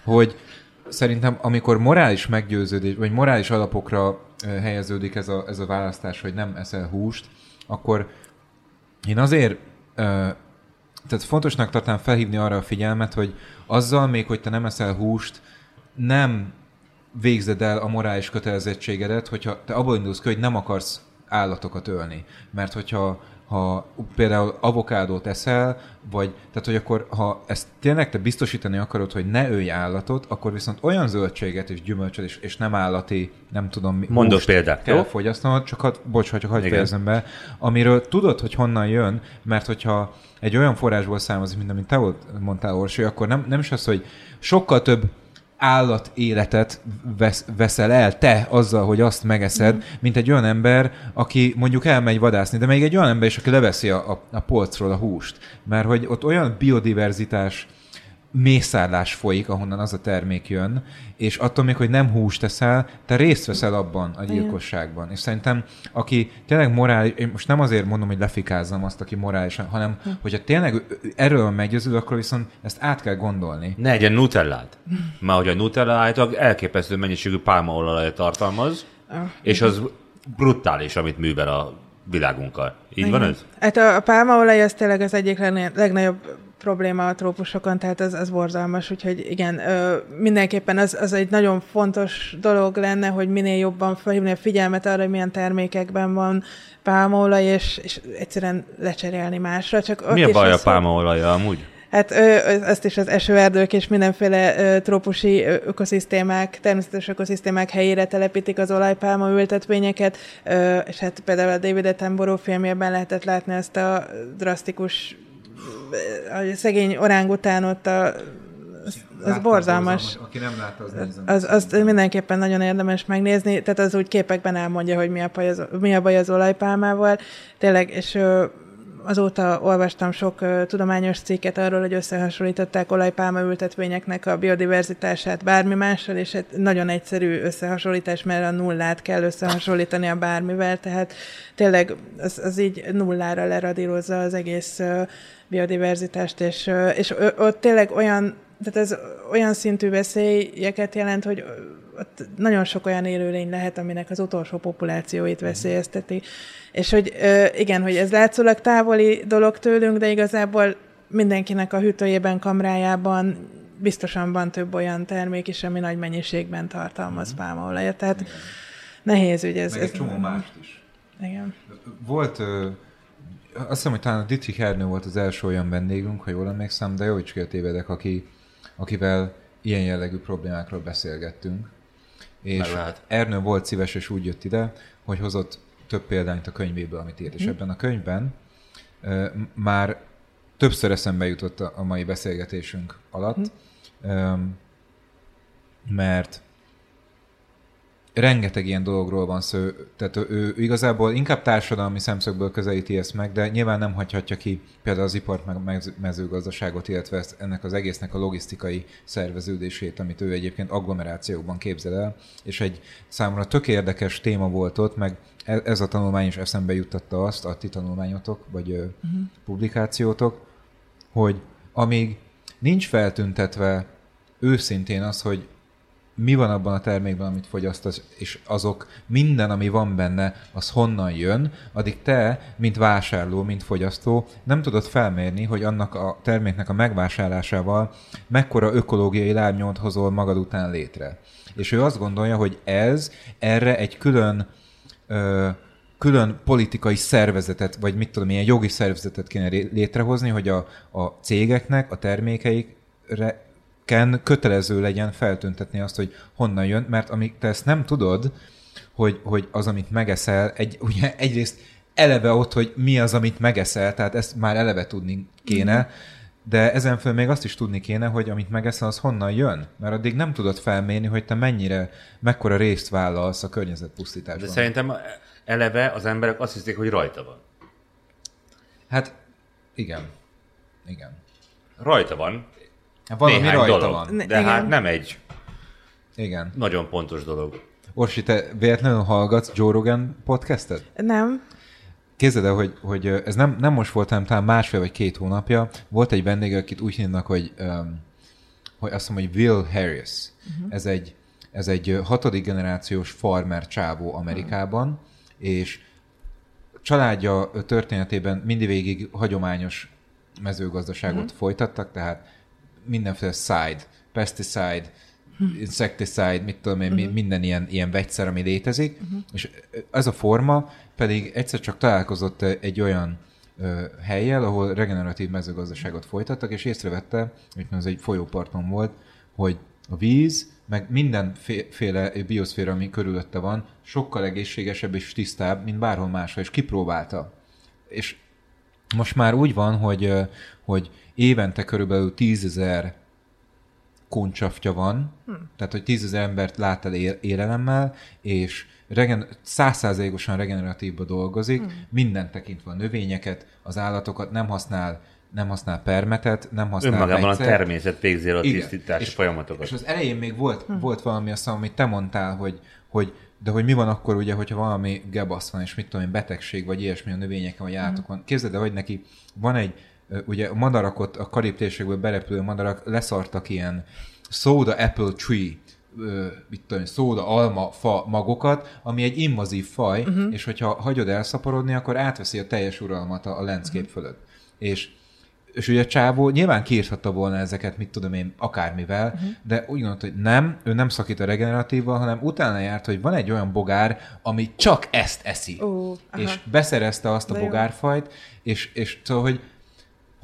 hogy szerintem amikor morális meggyőződés, vagy morális alapokra helyeződik ez a, ez a választás, hogy nem eszel húst, akkor én azért tehát fontosnak tartám felhívni arra a figyelmet, hogy azzal még, hogy te nem eszel húst, nem végzed el a morális kötelezettségedet, hogyha te abból indulsz ki, hogy nem akarsz állatokat ölni. Mert hogyha ha például avokádót eszel, vagy tehát, hogy akkor, ha ezt tényleg te biztosítani akarod, hogy ne ölj állatot, akkor viszont olyan zöldséget és gyümölcsöt és, és nem állati, nem tudom mi. Mondok példát, kell jó? fogyasztanod, csak had, bocs, hogy hagyj fejezem be, amiről tudod, hogy honnan jön, mert hogyha egy olyan forrásból származik, mint amit te mondtál, Orsi, akkor nem, nem is az, hogy sokkal több állat életet vesz, veszel el te azzal, hogy azt megeszed, mm. mint egy olyan ember, aki mondjuk elmegy vadászni, de még egy olyan ember is, aki leveszi a, a, a polcról a húst. Mert hogy ott olyan biodiverzitás mészárlás folyik, ahonnan az a termék jön, és attól még, hogy nem húst teszel, te részt veszel abban a gyilkosságban. És szerintem, aki tényleg morális, én most nem azért mondom, hogy lefikázzam azt, aki morálisan, hanem, hm. hogyha tényleg erről van meggyőződő, akkor viszont ezt át kell gondolni. Ne egyen nutellát. Mert hogy a nutella állítólag elképesztő mennyiségű pálmaolajat tartalmaz, ah. és az brutális, amit művel a világunkkal. Így Igen. van ez? Hát a, a pálmaolaj az tényleg az egyik legnagyobb probléma a trópusokon, tehát az, az borzalmas, úgyhogy igen, ö, mindenképpen az, az egy nagyon fontos dolog lenne, hogy minél jobban felhívni a figyelmet arra, hogy milyen termékekben van pálmaolaj, és, és egyszerűen lecserélni másra. Csak Mi a baj a pálmaolaja amúgy? Hát ö, ezt is az esőerdők és mindenféle ö, trópusi ökoszisztémák, természetes ökoszisztémák helyére telepítik az olajpálma ültetvényeket, ö, és hát például a David Attenborough filmjében lehetett látni ezt a drasztikus a szegény orángután ott a az, az borzalmas. Aki nem látta, az nézem. Az, azt mindenképpen nagyon érdemes megnézni, tehát az úgy képekben elmondja, hogy mi a, baj az, mi a baj az olajpálmával. Tényleg, és azóta olvastam sok uh, tudományos cikket arról, hogy összehasonlították olajpálma ültetvényeknek a biodiverzitását bármi mással, és egy nagyon egyszerű összehasonlítás, mert a nullát kell összehasonlítani a bármivel, tehát tényleg az, az így nullára leradírozza az egész uh, biodiverzitást, és, és ott tényleg olyan tehát ez olyan szintű veszélyeket jelent, hogy ott nagyon sok olyan élőlény lehet, aminek az utolsó populációit veszélyezteti. És hogy igen, hogy ez látszólag távoli dolog tőlünk, de igazából mindenkinek a hűtőjében, kamrájában biztosan van több olyan termék is, ami nagy mennyiségben tartalmaz mm. pálmaolajat. Tehát igen. nehéz ügy ez. Meg ez egy csomó mást is. Igen. Volt, ö, azt hiszem, hogy talán a Dietrich Ernő volt az első olyan vendégünk, ha jól emlékszem, de jó, hogy tévedek, aki, akivel ilyen jellegű problémákról beszélgettünk. És Ernő volt szíves, és úgy jött ide, hogy hozott több példányt a könyvéből, amit írt. Mm. És mhm. ebben a könyvben uh, már többször eszembe jutott a, a mai beszélgetésünk alatt, mm. um, mert rengeteg ilyen dologról van szó, tehát ő, igazából inkább társadalmi szemszögből közelíti ezt meg, de nyilván nem hagyhatja ki például az ipart, meg mezőgazdaságot, illetve ezt, ennek az egésznek a logisztikai szerveződését, amit ő egyébként agglomerációkban képzel el, és egy számomra tök érdekes téma volt ott, meg e, ez a tanulmány is eszembe juttatta azt, a ti tanulmányotok, vagy uh-huh. publikációtok, hogy amíg nincs feltüntetve őszintén az, hogy mi van abban a termékben, amit fogyasztasz, és azok minden, ami van benne, az honnan jön, addig te, mint vásárló, mint fogyasztó, nem tudod felmérni, hogy annak a terméknek a megvásárlásával mekkora ökológiai lábnyót hozol magad után létre. És ő azt gondolja, hogy ez erre egy külön ö, külön politikai szervezetet, vagy mit tudom, ilyen jogi szervezetet kéne létrehozni, hogy a, a cégeknek a termékeikre ken kötelező legyen feltüntetni azt, hogy honnan jön, mert amíg te ezt nem tudod, hogy, hogy az, amit megeszel, egy, ugye egyrészt eleve ott, hogy mi az, amit megeszel, tehát ezt már eleve tudni kéne, mm. de ezen föl még azt is tudni kéne, hogy amit megeszel, az honnan jön, mert addig nem tudod felmérni, hogy te mennyire, mekkora részt vállalsz a környezetpusztításban. De szerintem eleve az emberek azt hiszik, hogy rajta van. Hát, igen. Igen. Rajta van. Hát valami Néhány rajta dolog, van. De Igen. hát nem egy Igen. nagyon pontos dolog. Orsi, te véletlenül hallgatsz Joe Rogan podcastet? Nem. Képzeld el, hogy, hogy ez nem, nem most volt, hanem talán másfél vagy két hónapja. Volt egy vendég, akit úgy hívnak, hogy, um, hogy azt mondom, hogy Will Harris. Uh-huh. Ez, egy, ez egy hatodik generációs farmer csávó Amerikában, uh-huh. és családja történetében mindig végig hagyományos mezőgazdaságot uh-huh. folytattak, tehát mindenféle side, pesticide, insecticide, mit tudom én, uh-huh. minden ilyen, ilyen vegyszer, ami létezik, uh-huh. és ez a forma pedig egyszer csak találkozott egy olyan ö, helyjel, ahol regeneratív mezőgazdaságot folytattak, és észrevette, hogy ez egy folyóparton volt, hogy a víz, meg mindenféle bioszféra, ami körülötte van, sokkal egészségesebb és tisztább, mint bárhol máshol, és kipróbálta. És most már úgy van, hogy, hogy évente körülbelül tízezer koncsaftja van, hm. tehát hogy tízezer embert lát el élelemmel, és regen, százszázalékosan regeneratívba dolgozik, hm. minden tekintve a növényeket, az állatokat, nem használ nem használ permetet, nem használ Önmagában a természet végzi a tisztítási és, folyamatokat. És az elején még volt, hm. volt valami azt, amit te mondtál, hogy, hogy de hogy mi van akkor, ugye, hogyha valami gebasz van, és mit tudom én, betegség, vagy ilyesmi a növényeken, vagy állatokon. Képzeld el, hogy neki van egy ugye a madarakot, a karib térségből berepülő madarak leszartak ilyen soda apple tree mit tudom, szóda, alma, fa magokat, ami egy invazív faj, uh-huh. és hogyha hagyod elszaporodni, akkor átveszi a teljes uralmat a, a landscape uh-huh. fölött. És és ugye a csávó nyilván kiírhatta volna ezeket, mit tudom én, akármivel, uh-huh. de úgy gondolta, hogy nem, ő nem szakít a regeneratívval, hanem utána járt, hogy van egy olyan bogár, ami csak ezt eszi. Uh, és beszerezte azt a de bogárfajt, és, és szóval, hogy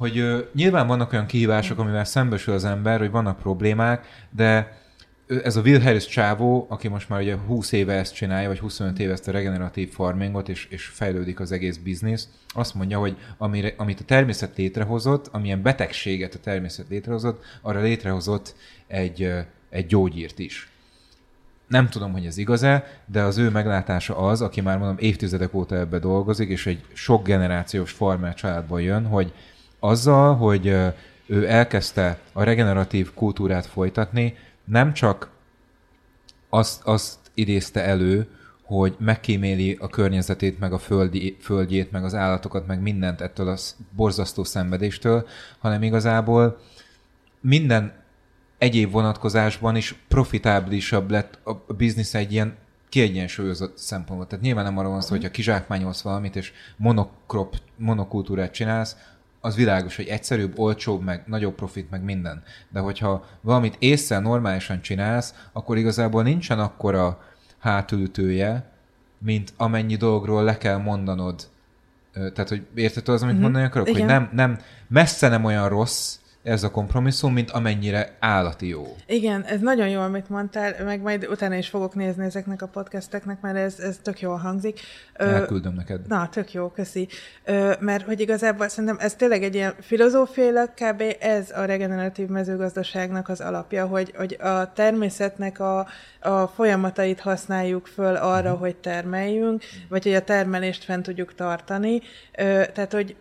hogy ö, nyilván vannak olyan kihívások, amivel szembesül az ember, hogy vannak problémák, de ez a Will Harris csávó, aki most már ugye 20 éve ezt csinálja, vagy 25 éve ezt a regeneratív farmingot, és, és fejlődik az egész biznisz, azt mondja, hogy amire, amit a természet létrehozott, amilyen betegséget a természet létrehozott, arra létrehozott egy, egy gyógyírt is. Nem tudom, hogy ez igaz-e, de az ő meglátása az, aki már mondom évtizedek óta ebbe dolgozik, és egy sok generációs farmer családból jön, hogy azzal, hogy ő elkezdte a regeneratív kultúrát folytatni, nem csak azt, azt idézte elő, hogy megkíméli a környezetét, meg a földi, földjét, meg az állatokat, meg mindent ettől a borzasztó szenvedéstől, hanem igazából minden egyéb vonatkozásban is profitáblisabb lett a biznisz egy ilyen kiegyensúlyozott szempontból. Tehát nyilván nem arról van szó, hogy ha kizsákmányolsz valamit, és monokrop, monokultúrát csinálsz, az világos, hogy egyszerűbb, olcsóbb, meg nagyobb profit, meg minden. De hogyha valamit észre normálisan csinálsz, akkor igazából nincsen akkora hátulütője, mint amennyi dologról le kell mondanod. Tehát, hogy érted az, amit mm-hmm. mondani akarok? Igen. Hogy nem, nem, messze nem olyan rossz, ez a kompromisszum, mint amennyire állati jó. Igen, ez nagyon jó, amit mondtál, meg majd utána is fogok nézni ezeknek a podcasteknek, mert ez, ez tök jól hangzik. Elküldöm neked. Na, tök jó, köszi. Mert hogy igazából szerintem ez tényleg egy ilyen filozófiailag kb. ez a regeneratív mezőgazdaságnak az alapja, hogy, hogy a természetnek a, a folyamatait használjuk föl arra, uh-huh. hogy termeljünk, vagy hogy a termelést fent tudjuk tartani. Tehát, hogy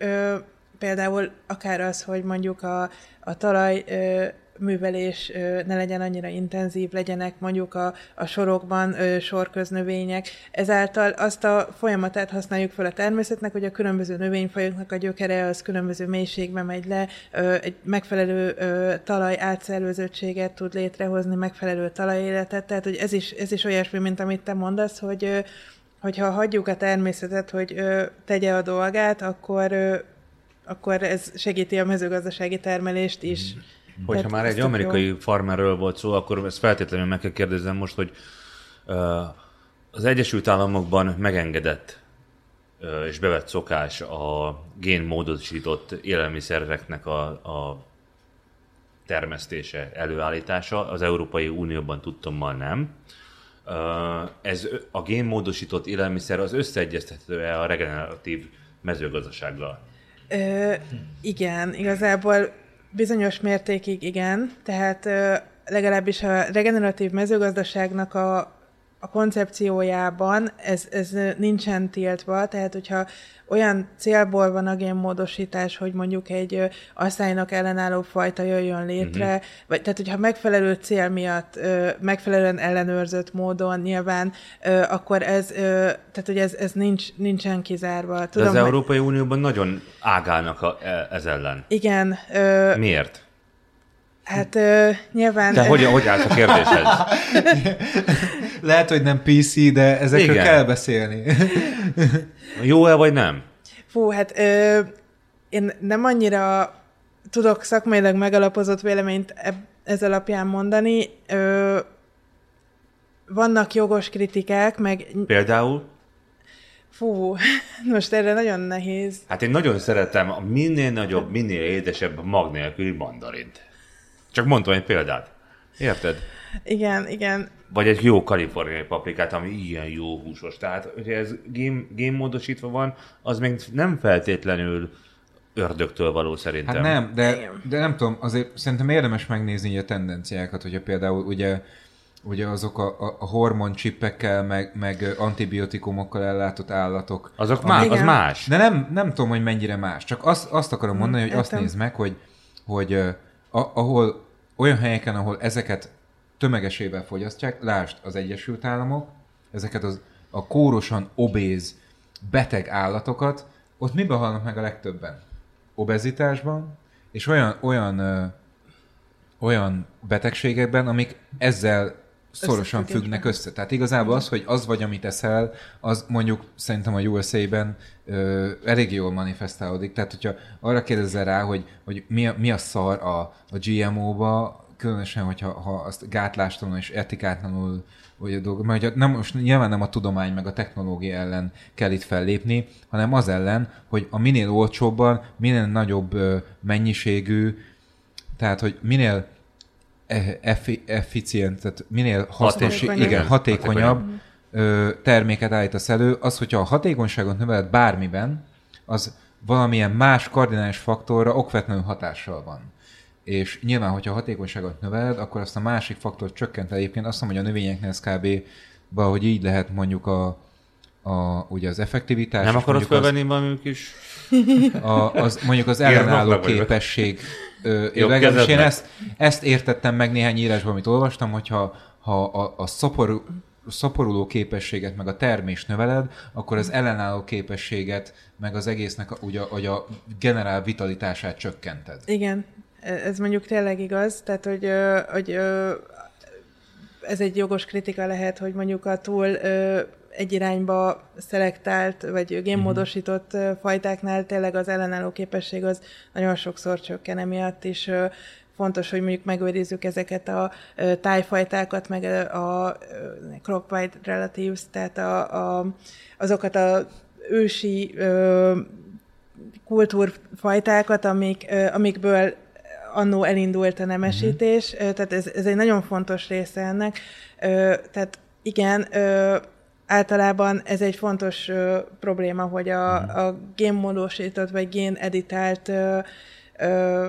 például akár az, hogy mondjuk a, a talaj ö, művelés ö, ne legyen annyira intenzív, legyenek mondjuk a, a sorokban ö, sorköznövények. Ezáltal azt a folyamatát használjuk fel a természetnek, hogy a különböző növényfajoknak a gyökere az különböző mélységbe megy le, ö, egy megfelelő ö, talaj átszerveződtséget tud létrehozni, megfelelő talajéletet, tehát hogy ez is, ez is olyasmi, mint amit te mondasz, hogy ö, hogyha hagyjuk a természetet, hogy ö, tegye a dolgát, akkor ö, akkor ez segíti a mezőgazdasági termelést is. Mm. Hogyha már egy amerikai jó. farmerről volt szó, akkor ezt feltétlenül meg kell kérdezem most, hogy az Egyesült Államokban megengedett és bevett szokás a génmódosított élelmiszereknek a, a termesztése, előállítása. Az Európai Unióban tudtommal nem. Ez a génmódosított élelmiszer az összeegyeztethető-e a regeneratív mezőgazdasággal? Ö, igen, igazából bizonyos mértékig igen, tehát ö, legalábbis a regeneratív mezőgazdaságnak a, a koncepciójában ez, ez nincsen tiltva, tehát hogyha olyan célból van a génmódosítás, hogy mondjuk egy asszálynak ellenálló fajta jöjjön létre, uh-huh. vagy tehát hogyha megfelelő cél miatt, megfelelően ellenőrzött módon nyilván, akkor ez, tehát hogy ez, ez nincs, nincsen kizárva. Tudom, De az Európai Unióban nagyon ágálnak a, e, ez ellen. Igen. Miért? Hát ö, nyilván... De hogy, hogy állsz a kérdéshez? *laughs* Lehet, hogy nem PC, de ezekről Igen. kell beszélni. *laughs* Jó-e vagy nem? Fú, hát ö, én nem annyira tudok szakmailag megalapozott véleményt ez alapján mondani. Ö, vannak jogos kritikák, meg... Például? Fú, *laughs* most erre nagyon nehéz. Hát én nagyon szeretem a minél nagyobb, minél édesebb mag nélküli mandarint. Csak mondtam egy példát. Érted? Igen, igen. Vagy egy jó kaliforniai paprikát, ami ilyen jó húsos. Tehát, hogyha ez game, game módosítva van, az még nem feltétlenül ördögtől való szerintem. Hát nem, de, de nem tudom, azért szerintem érdemes megnézni a tendenciákat, hogyha például ugye ugye azok a, a, a hormoncsippekkel, meg, meg antibiotikumokkal ellátott állatok. Azok más, az más. De nem, nem tudom, hogy mennyire más. Csak azt, azt akarom mondani, hogy azt nézd meg, hogy, hogy a, ahol olyan helyeken, ahol ezeket tömegesével fogyasztják, lásd az Egyesült Államok, ezeket az, a kórosan obéz, beteg állatokat, ott miben halnak meg a legtöbben? Obezitásban, és olyan, olyan, ö, olyan betegségekben, amik ezzel szorosan függnek össze. Tehát igazából az, hogy az vagy, amit eszel, az mondjuk szerintem a USA-ben ö, elég jól manifestálódik. Tehát, hogyha arra kérdezel rá, hogy, hogy mi, a, mi a szar a, a GMO-ba, különösen, hogyha ha azt gátlástalanul és etikátlanul vagy a dolgok, mert ugye nem, most nyilván nem a tudomány meg a technológia ellen kell itt fellépni, hanem az ellen, hogy a minél olcsóbban, minél nagyobb mennyiségű, tehát, hogy minél effi- efficient, tehát minél hasznos, Hatékonyabb. igen, hatékonyabb ö, terméket állítasz elő, az, hogyha a hatékonyságot növeled bármiben, az valamilyen más kardinális faktorra okvetlenül hatással van. És nyilván, hogyha a hatékonyságot növeled, akkor azt a másik faktort csökkent egyébként. Azt mondom, hogy a növényeknél ez kb. valahogy így lehet mondjuk a, a, ugye az effektivitás. Nem akarod fölvenni valami kis... *laughs* a, az, mondjuk az ellenálló képesség. Ö, Jobb legalábbis én ezt, ezt értettem meg néhány írásban, amit olvastam, hogyha ha a, a szoporú, szaporuló képességet, meg a termés növeled, akkor az ellenálló képességet, meg az egésznek a, ugye, hogy a generál vitalitását csökkented. Igen, ez mondjuk tényleg igaz, tehát hogy, hogy ez egy jogos kritika lehet, hogy mondjuk a túl egy irányba szelektált, vagy génmódosított ö, fajtáknál tényleg az ellenálló képesség az nagyon sokszor csökken emiatt, és fontos, hogy mondjuk megőrizzük ezeket a tájfajtákat, meg a crop wide relatives, tehát a, a, azokat a ősi kultúrfajtákat, amik, amikből annó elindult a nemesítés, ö, tehát ez, ez egy nagyon fontos része ennek. Tehát igen, általában ez egy fontos ö, probléma, hogy a, a génmódosított vagy géneditált ö, ö,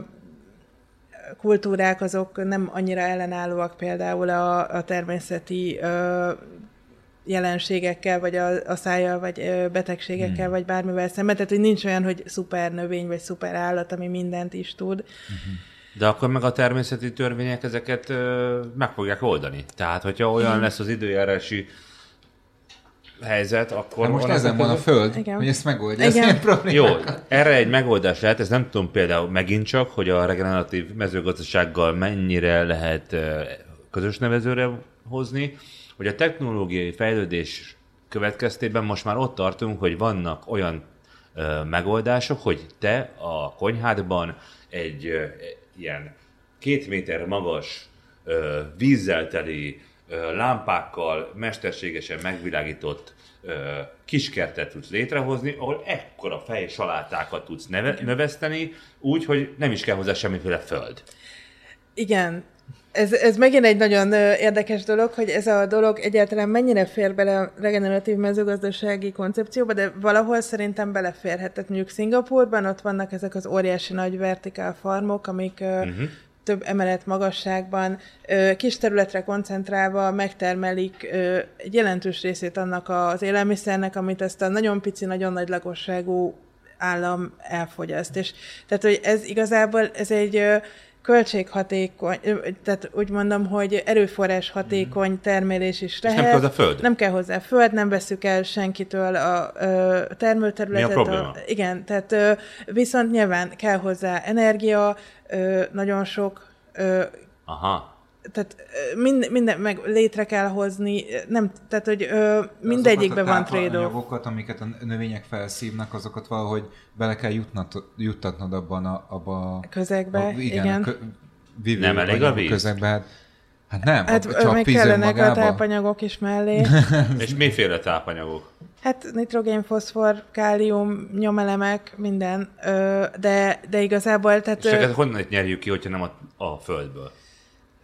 kultúrák azok nem annyira ellenállóak például a, a természeti ö, jelenségekkel, vagy a, a szájjal, vagy ö, betegségekkel, vagy bármivel szemben. Tehát, hogy nincs olyan, hogy szuper növény, vagy szuper állat, ami mindent is tud. De akkor meg a természeti törvények ezeket ö, meg fogják oldani. Tehát, hogyha olyan lesz az időjárási helyzet, akkor... De most ezen van a föld, Igen. hogy ezt megoldja. Ez Igen. ilyen probléma. Jó, erre egy megoldás lehet, ez nem tudom például megint csak, hogy a regeneratív mezőgazdasággal mennyire lehet közös nevezőre hozni, hogy a technológiai fejlődés következtében most már ott tartunk, hogy vannak olyan ö, megoldások, hogy te a konyhádban egy ilyen két méter magas vízzel teli lámpákkal mesterségesen megvilágított kiskertet tudsz létrehozni, ahol ekkora fej salátákat tudsz neve, növeszteni, úgy, hogy nem is kell hozzá semmiféle föld. Igen, ez, ez megint egy nagyon érdekes dolog, hogy ez a dolog egyáltalán mennyire fér bele a regeneratív mezőgazdasági koncepcióba, de valahol szerintem beleférhet. Tehát mondjuk Szingapurban ott vannak ezek az óriási nagy vertikál farmok, amik uh-huh. több emelet magasságban, kis területre koncentrálva megtermelik egy jelentős részét annak az élelmiszernek, amit ezt a nagyon pici, nagyon nagy lakosságú állam elfogyaszt. És tehát, hogy ez igazából, ez egy költséghatékony, tehát úgy mondom, hogy erőforrás hatékony termelés is lehet. nem kell hozzá föld? Nem kell hozzá föld, nem veszük el senkitől a ö, termőterületet. Mi a probléma? A, igen, tehát viszont nyilván kell hozzá energia, nagyon sok Aha. Tehát mind, minden, meg létre kell hozni, nem, tehát, hogy ö, mindegyikben van trade-off. tápanyagokat, amiket a növények felszívnak, azokat valahogy bele kell jutnat, juttatnod abban a, abba a Közegbe, a, igen. igen. A kö, vívő Nem elég a víz? Közegbe, hát, hát nem, Hát a, csak meg víz kellenek a önmagában. tápanyagok is mellé. *laughs* És miféle tápanyagok? Hát nitrogén, foszfor, kálium, nyomelemek, minden, ö, de, de igazából, tehát... És ö, ezeket honnan nyerjük ki, hogyha nem a, a földből?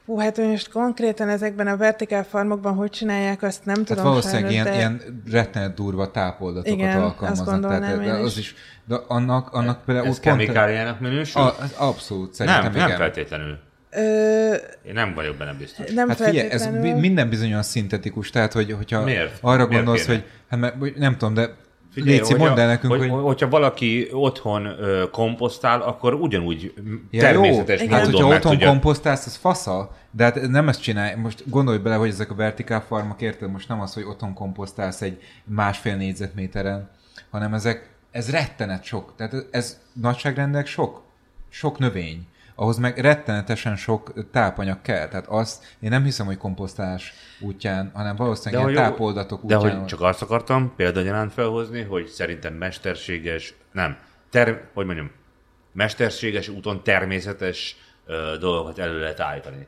Hú, hát hogy most konkrétan ezekben a vertikál farmokban hogy csinálják, azt nem Tehát tudom valószínűleg sajnos, ilyen, de... ilyen rettenet durva tápoldatokat Igen, alkalmaznak. tehát, de az is. is. De annak, annak például Ez kemikáliának minősül? A, az abszolút, szerintem nem, igen. nem feltétlenül. Ö, Én nem vagyok benne biztos. nem Hát figyelj, ez minden bizonyan szintetikus, tehát hogy, hogyha Miért? arra Miért gondolsz, kéne? hogy hát nem tudom, de Figyelj, Léci, mondd el nekünk, hogy, hogy, hogyha valaki otthon ö, komposztál, akkor ugyanúgy Ja, természetes jó, hát hogyha meg otthon tudja. komposztálsz, az fasza, de hát nem ezt csinálj. Most gondolj bele, hogy ezek a vertikál farmok, érted? Most nem az, hogy otthon komposztálsz egy másfél négyzetméteren, hanem ezek, ez rettenet sok. Tehát ez, ez nagyságrendek sok, sok növény. Ahhoz meg rettenetesen sok tápanyag kell. Tehát azt én nem hiszem, hogy komposztálás útján, hanem valószínűleg hogy ilyen jó- tápoldatok De útján. hogy csak azt akartam példagyanánt felhozni, hogy szerintem mesterséges, nem, ter, hogy mondjam, mesterséges úton természetes ö, dolgokat elő lehet állítani.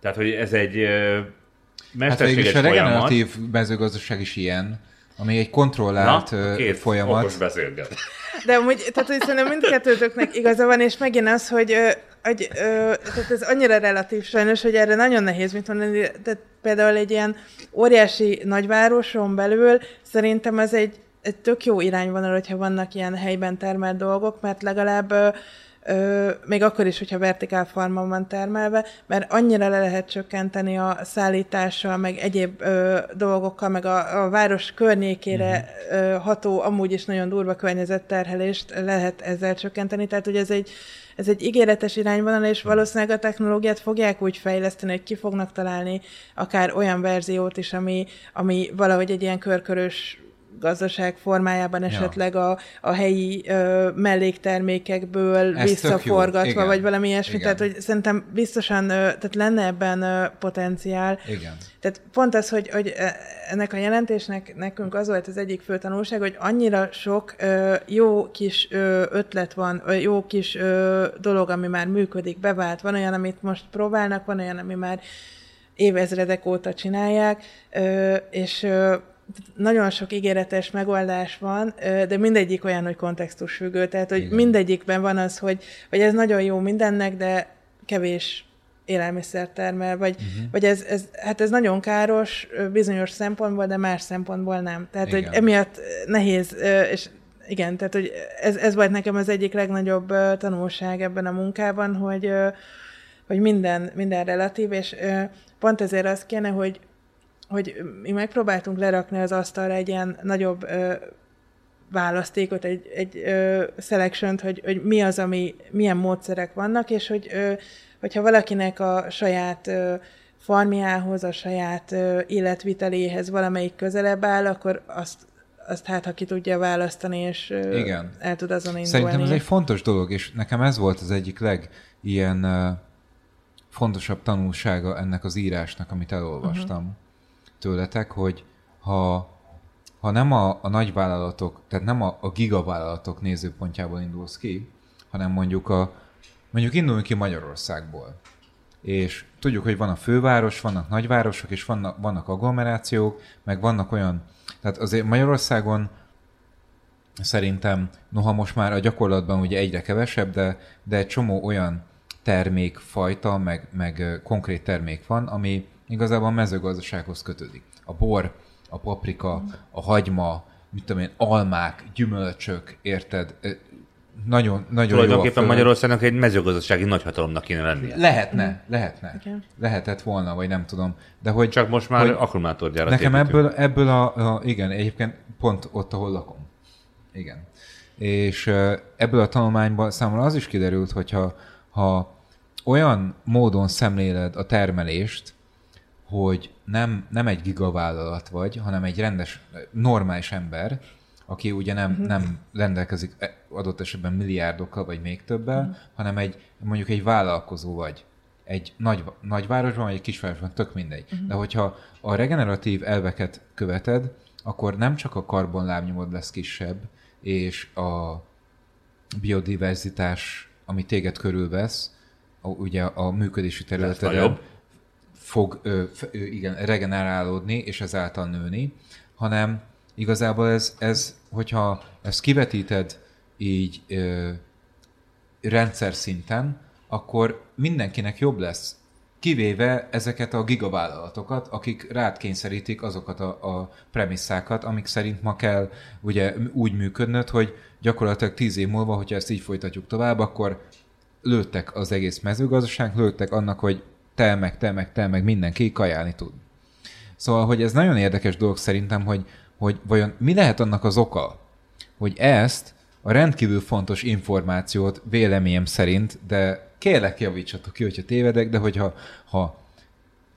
Tehát, hogy ez egy ö, Hát mesterséges végülis a regeneratív mezőgazdaság is ilyen, ami egy kontrollált Na, két folyamat. okos beszélget. De amúgy, tehát hogy szerintem mindkettőtöknek igaza van, és megint az, hogy hogy, tehát ez annyira relatív sajnos, hogy erre nagyon nehéz mit mondani. Tehát például egy ilyen óriási nagyvároson belül szerintem ez egy, egy tök jó irányvonal, hogyha vannak ilyen helyben termelt dolgok, mert legalább ö, még akkor is, hogyha vertikál farmon van termelve, mert annyira le lehet csökkenteni a szállítással, meg egyéb ö, dolgokkal, meg a, a város környékére uh-huh. ö, ható, amúgy is nagyon durva környezetterhelést lehet ezzel csökkenteni, tehát hogy ez egy, ez egy ígéretes irányvonal, és valószínűleg a technológiát fogják úgy fejleszteni, hogy ki fognak találni akár olyan verziót is, ami, ami valahogy egy ilyen körkörös gazdaság formájában esetleg ja. a, a helyi ö, melléktermékekből Ez visszaforgatva, vagy valami ilyesmi. Igen. Tehát, hogy szerintem biztosan, ö, tehát lenne ebben ö, potenciál. Igen. Tehát pont az, hogy, hogy ennek a jelentésnek nekünk az volt az egyik fő tanulság, hogy annyira sok ö, jó kis ö, ötlet van, ö, jó kis ö, dolog, ami már működik, bevált. Van olyan, amit most próbálnak, van olyan, ami már évezredek óta csinálják, és nagyon sok ígéretes megoldás van, de mindegyik olyan, hogy kontextus függő. Tehát, hogy Igen. mindegyikben van az, hogy, hogy ez nagyon jó mindennek, de kevés élelmiszer termel, vagy, uh-huh. vagy ez, ez, hát ez nagyon káros bizonyos szempontból, de más szempontból nem. Tehát, igen. hogy emiatt nehéz, és igen, tehát, hogy ez, ez volt nekem az egyik legnagyobb tanulság ebben a munkában, hogy, hogy minden, minden relatív, és pont ezért az kéne, hogy, hogy mi megpróbáltunk lerakni az asztalra egy ilyen nagyobb ö, választékot, egy, egy ö, selection hogy, hogy mi az, ami, milyen módszerek vannak, és hogy ö, hogyha valakinek a saját ö, farmiához, a saját ö, életviteléhez valamelyik közelebb áll, akkor azt azt hát, ha ki tudja választani, és Igen. el tud azon indulni. Szerintem ez egy fontos dolog, és nekem ez volt az egyik leg ilyen uh, fontosabb tanulsága ennek az írásnak, amit elolvastam. Uh-huh tőletek, hogy ha, ha nem a, a nagyvállalatok, tehát nem a, a gigavállalatok nézőpontjából indulsz ki, hanem mondjuk a, mondjuk induljunk ki Magyarországból. És tudjuk, hogy van a főváros, vannak nagyvárosok, és vannak, vannak agglomerációk, meg vannak olyan, tehát azért Magyarországon szerintem, noha most már a gyakorlatban ugye egyre kevesebb, de, de egy csomó olyan termékfajta, meg, meg konkrét termék van, ami, igazából a mezőgazdasághoz kötődik. A bor, a paprika, a hagyma, mit tudom én, almák, gyümölcsök, érted? Nagyon, nagyon Tulajdonképpen jó Magyarországnak egy mezőgazdasági nagyhatalomnak kéne lennie. Lehetne, lehetne. Okay. Lehetett volna, vagy nem tudom. De hogy, Csak most már akkumulátorgyárat Nekem ebből, ebből a, a, igen, egyébként pont ott, ahol lakom. Igen. És ebből a tanulmányban számomra az is kiderült, hogyha ha olyan módon szemléled a termelést, hogy nem, nem egy gigavállalat vagy, hanem egy rendes, normális ember, aki ugye nem, uh-huh. nem rendelkezik e, adott esetben milliárdokkal, vagy még többel, uh-huh. hanem egy, mondjuk egy vállalkozó vagy. Egy nagy, nagyvárosban, vagy egy kisvárosban, tök mindegy. Uh-huh. De hogyha a regeneratív elveket követed, akkor nem csak a karbonlábnyomod lesz kisebb, és a biodiverzitás, ami téged körülvesz, a, ugye a működési területeden fog ö, ö, igen, regenerálódni, és ezáltal nőni, hanem igazából ez, ez hogyha ezt kivetíted így ö, rendszer szinten, akkor mindenkinek jobb lesz. Kivéve ezeket a gigavállalatokat, akik rád kényszerítik azokat a, a premisszákat, amik szerint ma kell ugye úgy működnöd, hogy gyakorlatilag tíz év múlva, hogyha ezt így folytatjuk tovább, akkor lőttek az egész mezőgazdaság, lőttek annak, hogy te, meg te, meg te, meg mindenki kajálni tud. Szóval, hogy ez nagyon érdekes dolog szerintem, hogy, hogy vajon mi lehet annak az oka, hogy ezt a rendkívül fontos információt véleményem szerint, de kérlek javítsatok ki, hogyha tévedek, de hogyha ha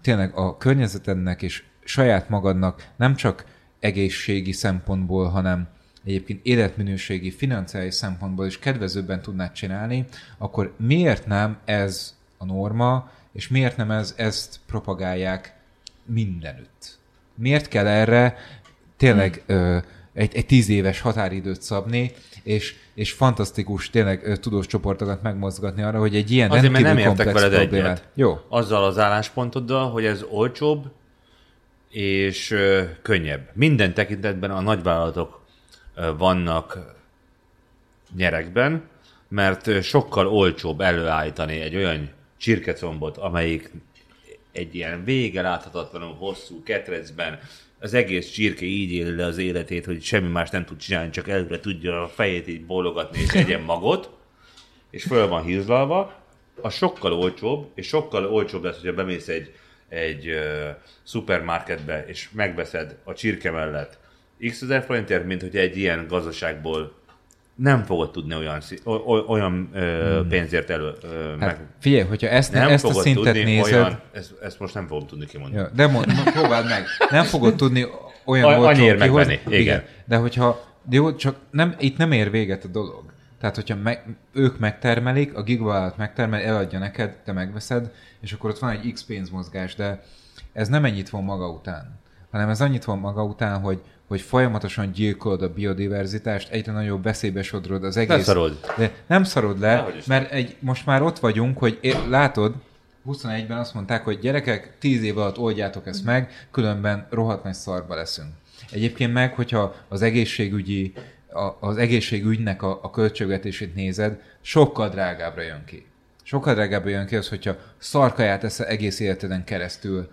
tényleg a környezetednek és saját magadnak nem csak egészségi szempontból, hanem egyébként életminőségi, financiális szempontból is kedvezőbben tudnád csinálni, akkor miért nem ez a norma, és miért nem ez, ezt propagálják mindenütt? Miért kell erre tényleg hmm. ö, egy, egy tíz éves határidőt szabni, és, és fantasztikus tényleg ö, tudós csoportokat megmozgatni arra, hogy egy ilyen Azért, mert nem értek veled problémát. egyet. Jó. Azzal az álláspontoddal, hogy ez olcsóbb és ö, könnyebb. Minden tekintetben a nagyvállalatok ö, vannak nyerekben, mert sokkal olcsóbb előállítani egy olyan csirkecombot, amelyik egy ilyen vége láthatatlanul hosszú ketrecben az egész csirke így éli le az életét, hogy semmi más nem tud csinálni, csak előre tudja a fejét így bólogatni és egyen magot, és föl van hízlalva, az sokkal olcsóbb, és sokkal olcsóbb lesz, hogyha bemész egy, egy uh, szupermarketbe, és megveszed a csirke mellett x ezer forintért, mint hogy egy ilyen gazdaságból nem fogod tudni olyan, olyan ö, pénzért elő ö, Hát meg... figyelj, hogyha ezt, Nem ezt a szintet tudni nézed, olyan, ezt, ezt most nem fogom tudni kimondani. Ja, de mond, próbáld meg. Nem fogod tudni olyan annyiért kihozni. megvenni, igen. De hogyha, jó, csak nem, itt nem ér véget a dolog. Tehát, hogyha meg, ők megtermelik, a gigavállalat megtermel, eladja neked, te megveszed, és akkor ott van egy X pénzmozgás, de ez nem ennyit von maga után, hanem ez annyit von maga után, hogy, hogy folyamatosan gyilkolod a biodiverzitást, egyre nagyobb veszélybe sodrod az egész... szarod. De nem szarod le, mert egy, most már ott vagyunk, hogy é- látod, 21-ben azt mondták, hogy gyerekek, 10 év alatt oldjátok ezt meg, különben rohadt nagy szarba leszünk. Egyébként meg, hogyha az egészségügyi, a, az egészségügynek a, a költségvetését nézed, sokkal drágábbra jön ki. Sokkal drágábbra jön ki az, hogyha szarkaját eszel egész életeden keresztül.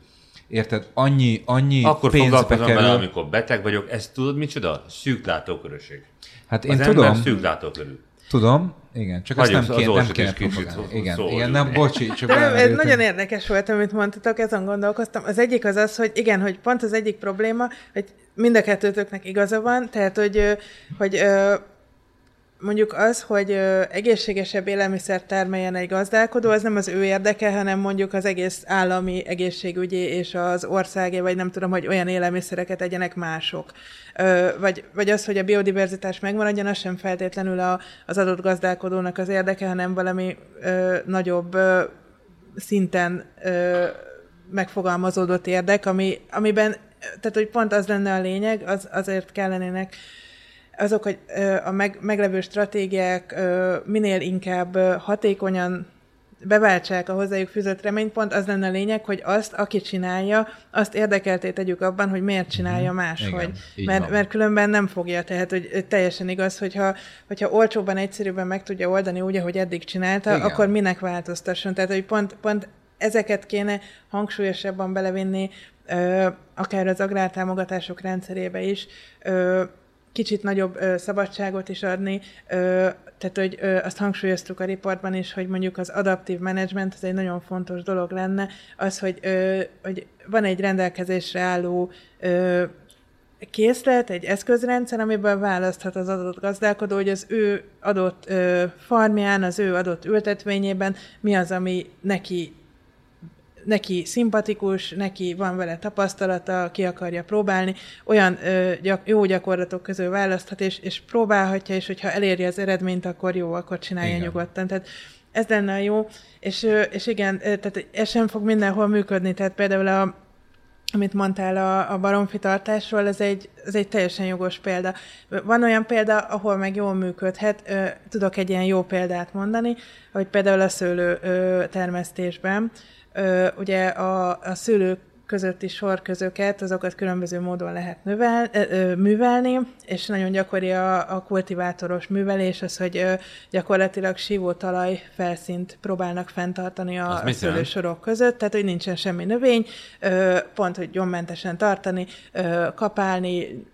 Érted? Annyi, annyi Akkor pénzbe foglalkozom kerül. vele, amikor beteg vagyok. Ez tudod micsoda? Szűk látókörösség. Hát Én az tudom, ember szűk látókörű. tudom, igen, csak ezt Hagyjuk nem, az kéne, nem kéne propagálni. Igen, igen, nem, bocsi, csak nem, ez nagyon érdekes volt, amit mondtatok, ezen gondolkoztam. Az egyik az az, hogy igen, hogy pont az egyik probléma, hogy mind a kettőtöknek igaza van, tehát hogy, hogy mondjuk az, hogy egészségesebb élelmiszer termeljen egy gazdálkodó, az nem az ő érdeke, hanem mondjuk az egész állami egészségügyi és az országé, vagy nem tudom, hogy olyan élelmiszereket egyenek mások. Vagy, vagy az, hogy a biodiverzitás megmaradjon, az sem feltétlenül a, az adott gazdálkodónak az érdeke, hanem valami nagyobb szinten megfogalmazódott érdek, ami, amiben, tehát hogy pont az lenne a lényeg, az, azért kellenének azok, hogy a meg, meglevő stratégiák minél inkább hatékonyan beváltsák a hozzájuk fűzött reményt, pont az lenne a lényeg, hogy azt, aki csinálja, azt érdekelté tegyük abban, hogy miért csinálja máshogy. Igen, mert, van. mert különben nem fogja, tehát hogy teljesen igaz, hogyha, hogyha olcsóbban, egyszerűbben meg tudja oldani úgy, ahogy eddig csinálta, Igen. akkor minek változtasson. Tehát, hogy pont, pont ezeket kéne hangsúlyosabban belevinni, ö, akár az agrártámogatások rendszerébe is, ö, kicsit nagyobb ö, szabadságot is adni, ö, tehát hogy ö, azt hangsúlyoztuk a riportban is, hogy mondjuk az adaptív menedzsment, ez egy nagyon fontos dolog lenne, az, hogy, ö, hogy van egy rendelkezésre álló ö, készlet, egy eszközrendszer, amiből választhat az adott gazdálkodó, hogy az ő adott ö, farmján, az ő adott ültetvényében mi az, ami neki neki szimpatikus, neki van vele tapasztalata, ki akarja próbálni, olyan ö, gyak, jó gyakorlatok közül választhat, és, és próbálhatja, és hogyha eléri az eredményt, akkor jó, akkor csinálja Igen. nyugodtan. Tehát ez lenne a jó, és, és igen, tehát ez sem fog mindenhol működni, tehát például a, amit mondtál a, a baromfi tartásról, ez egy, ez egy teljesen jogos példa. Van olyan példa, ahol meg jól működhet. Tudok egy ilyen jó példát mondani, hogy például a szőlő termesztésben. Ö, Ugye a, a szőlők közötti sorközöket, azokat különböző módon lehet növel, ö, ö, művelni, és nagyon gyakori a, a kultivátoros művelés, az, hogy ö, gyakorlatilag sívó talaj felszínt próbálnak fenntartani a, a mit jelent? szőlős sorok között, tehát hogy nincsen semmi növény, ö, pont, hogy gyommentesen tartani, ö, kapálni,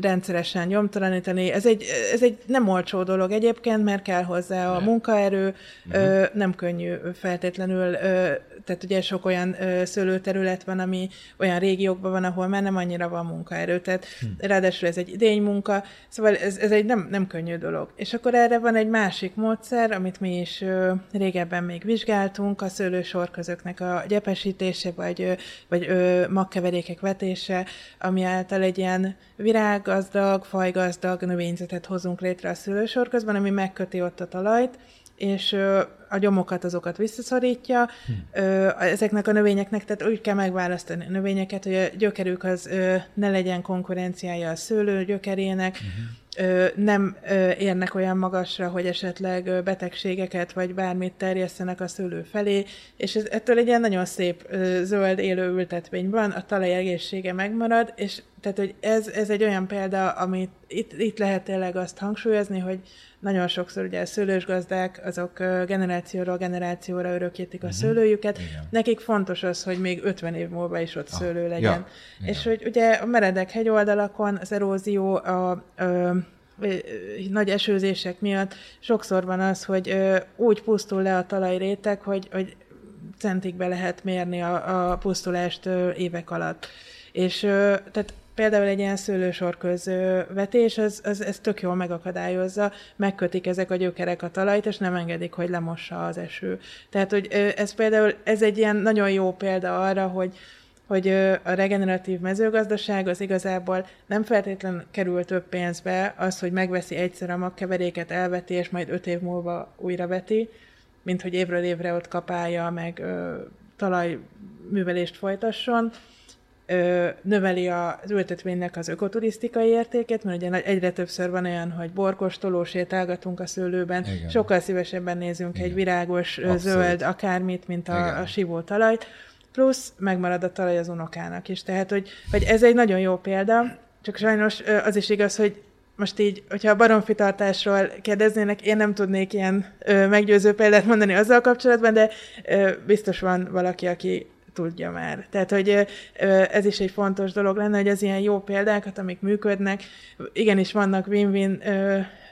rendszeresen nyomtalanítani. Ez egy, ez egy nem olcsó dolog egyébként, mert kell hozzá a munkaerő, ö, nem könnyű feltétlenül, ö, tehát ugye sok olyan ö, szőlőterület van, ami olyan régiókban van, ahol már nem annyira van munkaerő, tehát ráadásul ez egy idény munka, szóval ez, ez egy nem, nem könnyű dolog. És akkor erre van egy másik módszer, amit mi is ö, régebben még vizsgáltunk, a szőlősorközöknek a gyepesítése, vagy, ö, vagy ö, magkeverékek vetése, ami által egy ilyen virággazdag, fajgazdag növényzetet hozunk létre a szőlősorközben, ami megköti ott a talajt, és a gyomokat azokat visszaszorítja. Ö, ezeknek a növényeknek, tehát úgy kell megválasztani a növényeket, hogy a gyökerük az ne legyen konkurenciája a szőlő gyökerének, ö, nem érnek olyan magasra, hogy esetleg betegségeket vagy bármit terjesztenek a szőlő felé, és ez, ettől egy ilyen nagyon szép zöld élő ültetvény van, a talaj egészsége megmarad, és Tehát, hogy ez, ez egy olyan példa, amit itt, itt lehet tényleg azt hangsúlyozni, hogy nagyon sokszor ugye a szőlősgazdák, azok generációról generációra örökítik a uh-huh. szőlőjüket. Igen. Nekik fontos az, hogy még 50 év múlva is ott ah. szőlő legyen. Ja. És hogy ugye a meredek hegyoldalakon az erózió, a, a, a nagy esőzések miatt sokszor van az, hogy ö, úgy pusztul le a talajréteg, hogy, hogy centikbe lehet mérni a, a pusztulást ö, évek alatt. És ö, tehát például egy ilyen szőlősorköz vetés, az, az, ez tök jól megakadályozza, megkötik ezek a gyökerek a talajt, és nem engedik, hogy lemossa az eső. Tehát, hogy ez például, ez egy ilyen nagyon jó példa arra, hogy, hogy a regeneratív mezőgazdaság az igazából nem feltétlenül kerül több pénzbe az, hogy megveszi egyszer a magkeveréket, elveti, és majd öt év múlva újra veti, mint hogy évről évre ott kapálja, meg ö, talajművelést folytasson, ö, növeli az ültetvénynek az ökoturisztikai értékét, mert ugye egyre többször van olyan, hogy borkos tolósétálgatunk a szőlőben, Igen. sokkal szívesebben nézünk Igen. egy virágos, Abszolút. zöld akármit, mint a, a sivó talajt, plusz megmarad a talaj az unokának is. Tehát, hogy, hogy ez egy nagyon jó példa, csak sajnos az is igaz, hogy most így, hogyha a baromfitartásról kérdeznének, én nem tudnék ilyen ö, meggyőző példát mondani azzal kapcsolatban, de ö, biztos van valaki, aki tudja már. Tehát, hogy ez is egy fontos dolog lenne, hogy az ilyen jó példákat, amik működnek, igenis vannak win-win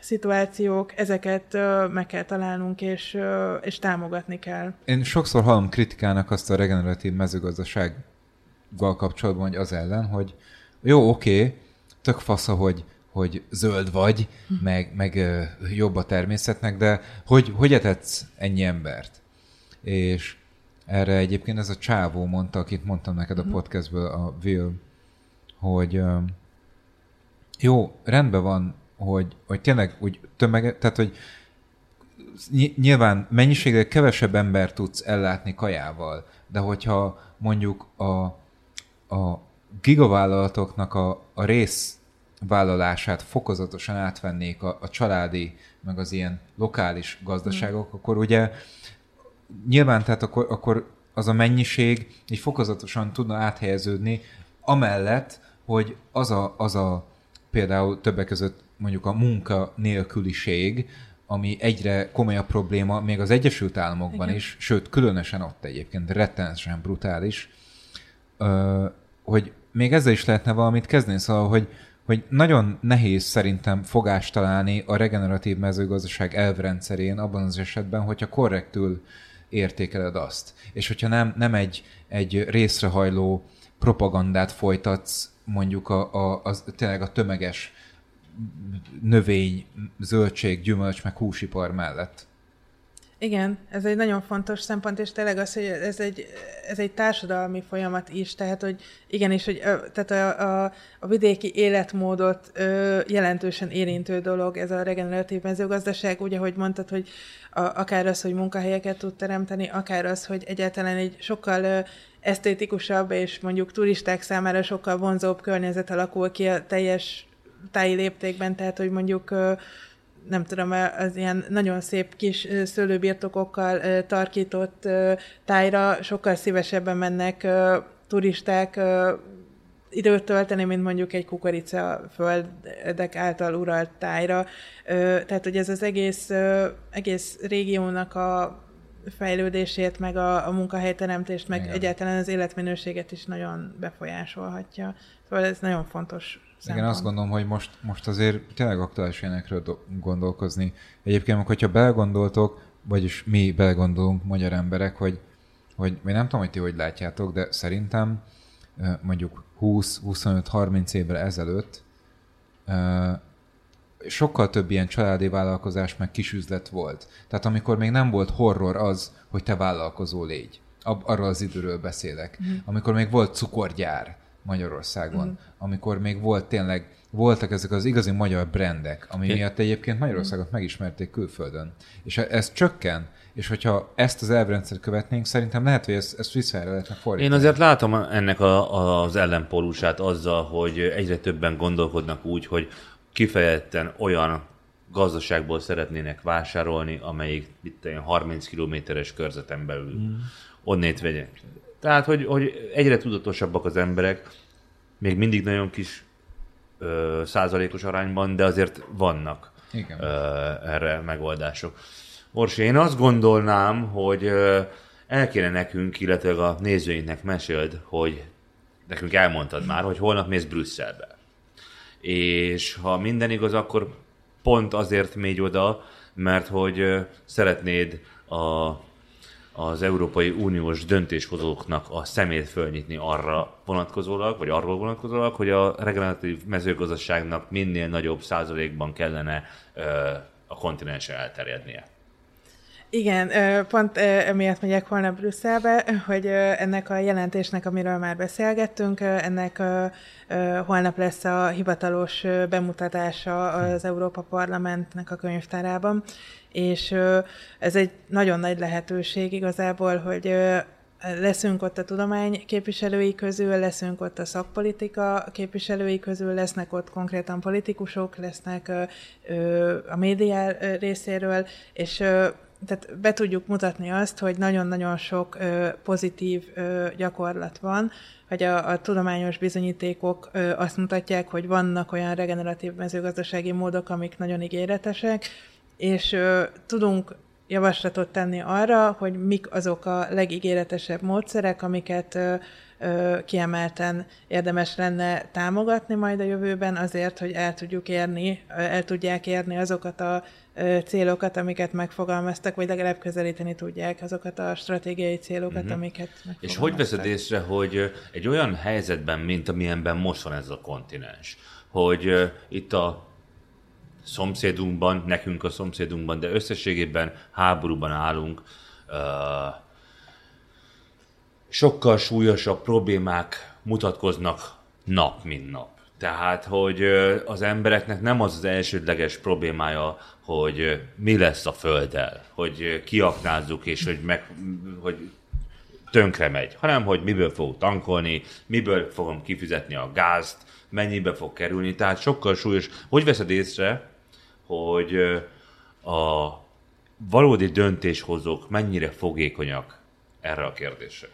szituációk, ezeket meg kell találnunk, és, és támogatni kell. Én sokszor hallom kritikának azt a regeneratív mezőgazdasággal kapcsolatban, hogy az ellen, hogy jó, oké, okay, tök fasz, hogy, hogy zöld vagy, hm. meg, meg jobb a természetnek, de hogy, hogy etetsz ennyi embert? És erre egyébként ez a csávó mondta, akit mondtam neked a mhm. podcastből, a Will, hogy jó, rendben van, hogy, hogy tényleg úgy tömege, tehát hogy nyilván mennyiségre kevesebb ember tudsz ellátni kajával, de hogyha mondjuk a, a gigavállalatoknak a, a rész vállalását fokozatosan átvennék a, a családi, meg az ilyen lokális gazdaságok, mm. akkor ugye nyilván tehát akkor, akkor az a mennyiség így fokozatosan tudna áthelyeződni, amellett, hogy az a, az a például többek között mondjuk a munka nélküliség, ami egyre komolyabb probléma, még az Egyesült Államokban Igen. is, sőt, különösen ott egyébként rettenetesen brutális, hogy még ezzel is lehetne valamit kezdeni, szóval, hogy, hogy nagyon nehéz szerintem fogást találni a regeneratív mezőgazdaság elvrendszerén abban az esetben, hogyha korrektül értékeled azt. És hogyha nem, nem egy, egy részrehajló propagandát folytatsz mondjuk a, a, a, tényleg a tömeges növény, zöldség, gyümölcs, meg húsipar mellett. Igen, ez egy nagyon fontos szempont, és tényleg az, hogy ez egy, ez egy társadalmi folyamat is, tehát hogy igenis, hogy tehát a, a, a vidéki életmódot ö, jelentősen érintő dolog ez a regeneratív mezőgazdaság, úgy, ahogy mondtad, hogy a, akár az, hogy munkahelyeket tud teremteni, akár az, hogy egyáltalán egy sokkal ö, esztétikusabb és mondjuk turisták számára sokkal vonzóbb környezet alakul ki a teljes táji léptékben, tehát hogy mondjuk ö, nem tudom, az ilyen nagyon szép kis szőlőbirtokokkal tarkított tájra sokkal szívesebben mennek turisták időt tölteni, mint mondjuk egy kukorica földek által uralt tájra. Tehát, hogy ez az egész, egész régiónak a fejlődését, meg a, a munkahelyteremtést, meg Igen. egyáltalán az életminőséget is nagyon befolyásolhatja. Szóval ez nagyon fontos. Igen, azt gondolom, hogy most, most azért tényleg aktuális ilyenekről gondolkozni. Egyébként, hogyha belegondoltok, vagyis mi belegondolunk magyar emberek, hogy, hogy vagy nem tudom, hogy ti hogy látjátok, de szerintem mondjuk 20-25-30 évre ezelőtt sokkal több ilyen családi vállalkozás meg kisüzlet volt. Tehát amikor még nem volt horror az, hogy te vállalkozó légy. Arról az időről beszélek. Mm. Amikor még volt cukorgyár, Magyarországon, mm. amikor még volt tényleg, voltak ezek az igazi magyar brendek, ami Én... miatt egyébként Magyarországot megismerték külföldön. És ez csökken, és hogyha ezt az elvrendszert követnénk, szerintem lehet, hogy ezt, ezt visszaára lehetne fordítani. Én azért látom ennek a, az ellenpólusát azzal, hogy egyre többen gondolkodnak úgy, hogy kifejezetten olyan gazdaságból szeretnének vásárolni, amelyik itt 30 kilométeres körzeten belül mm. onnét vegyek. Tehát, hogy, hogy egyre tudatosabbak az emberek, még mindig nagyon kis ö, százalékos arányban, de azért vannak Igen. ö, erre megoldások. Orsi, én azt gondolnám, hogy ö, el kéne nekünk, illetve a nézőinknek meséld, hogy nekünk elmondtad már, hogy holnap mész Brüsszelbe. És ha minden igaz, akkor pont azért mégy oda, mert hogy szeretnéd a, az Európai Uniós döntéshozóknak a szemét fölnyitni arra vonatkozólag, vagy arról vonatkozólag, hogy a regeneratív mezőgazdaságnak minél nagyobb százalékban kellene ö, a kontinensen elterjednie. Igen, pont emiatt megyek holnap Brüsszelbe, hogy ennek a jelentésnek, amiről már beszélgettünk, ennek holnap lesz a hivatalos bemutatása az Európa Parlamentnek a könyvtárában, és ez egy nagyon nagy lehetőség igazából, hogy leszünk ott a tudomány képviselői közül, leszünk ott a szakpolitika képviselői közül, lesznek ott konkrétan politikusok, lesznek a média részéről, és tehát be tudjuk mutatni azt, hogy nagyon-nagyon sok ö, pozitív ö, gyakorlat van, hogy a, a tudományos bizonyítékok ö, azt mutatják, hogy vannak olyan regeneratív mezőgazdasági módok, amik nagyon ígéretesek, és ö, tudunk javaslatot tenni arra, hogy mik azok a legígéretesebb módszerek, amiket ö, ö, kiemelten érdemes lenne támogatni majd a jövőben azért, hogy el tudjuk érni, el tudják érni azokat a célokat, amiket megfogalmaztak, vagy legalább közelíteni tudják azokat a stratégiai célokat, uh-huh. amiket megfogalmaztak. És hogy veszed észre, hogy egy olyan helyzetben, mint amilyenben most van ez a kontinens, hogy itt a szomszédunkban, nekünk a szomszédunkban, de összességében háborúban állunk, sokkal súlyosabb problémák mutatkoznak nap, mint nap. Tehát, hogy az embereknek nem az az elsődleges problémája, hogy mi lesz a Földdel, hogy kiaknázzuk, és hogy, meg, hogy tönkre megy, hanem hogy miből fogok tankolni, miből fogom kifizetni a gázt, mennyibe fog kerülni, tehát sokkal súlyos. Hogy veszed észre, hogy a valódi döntéshozók mennyire fogékonyak erre a kérdésre?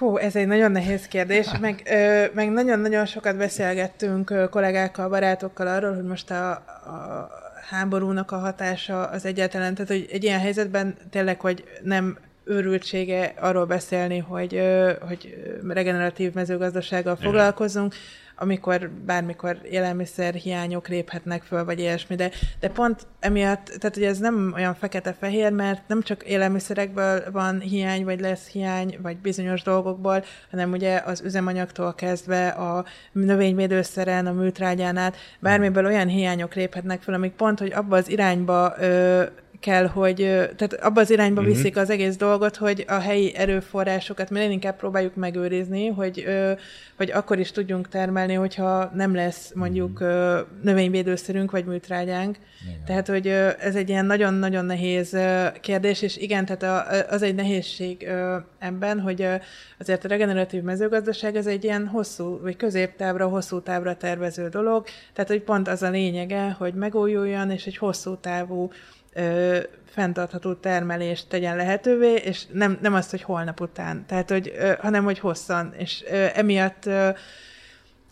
Fú, ez egy nagyon nehéz kérdés, meg, ö, meg nagyon-nagyon sokat beszélgettünk ö, kollégákkal, barátokkal arról, hogy most a, a háborúnak a hatása az egyáltalán, tehát hogy egy ilyen helyzetben tényleg, hogy nem őrültsége arról beszélni, hogy, ö, hogy regeneratív mezőgazdasággal foglalkozunk, amikor bármikor élelmiszer hiányok léphetnek föl, vagy ilyesmi, de, de pont emiatt, tehát hogy ez nem olyan fekete-fehér, mert nem csak élelmiszerekből van hiány, vagy lesz hiány, vagy bizonyos dolgokból, hanem ugye az üzemanyagtól kezdve a növényvédőszeren, a műtrágyán át, bármiből olyan hiányok léphetnek föl, amik pont, hogy abba az irányba ö, kell, hogy, tehát abba az irányba Mhm. viszik az egész dolgot, hogy a helyi erőforrásokat minél inkább próbáljuk megőrizni, hogy, hogy akkor is tudjunk termelni, hogyha nem lesz mondjuk ö, növényvédőszerünk vagy műtrágyánk. Tehát, hogy ez egy ilyen nagyon-nagyon nehéz kérdés, és igen, tehát az egy nehézség ebben, hogy azért a regeneratív mezőgazdaság ez egy ilyen hosszú, vagy középtávra, hosszú távra tervező dolog, tehát hogy pont az a lényege, hogy megújuljon, és egy hosszú távú ö, fenntartható termelést tegyen lehetővé, és nem, nem azt, hogy holnap után, tehát, hogy, ö, hanem, hogy hosszan, és ö, emiatt ö,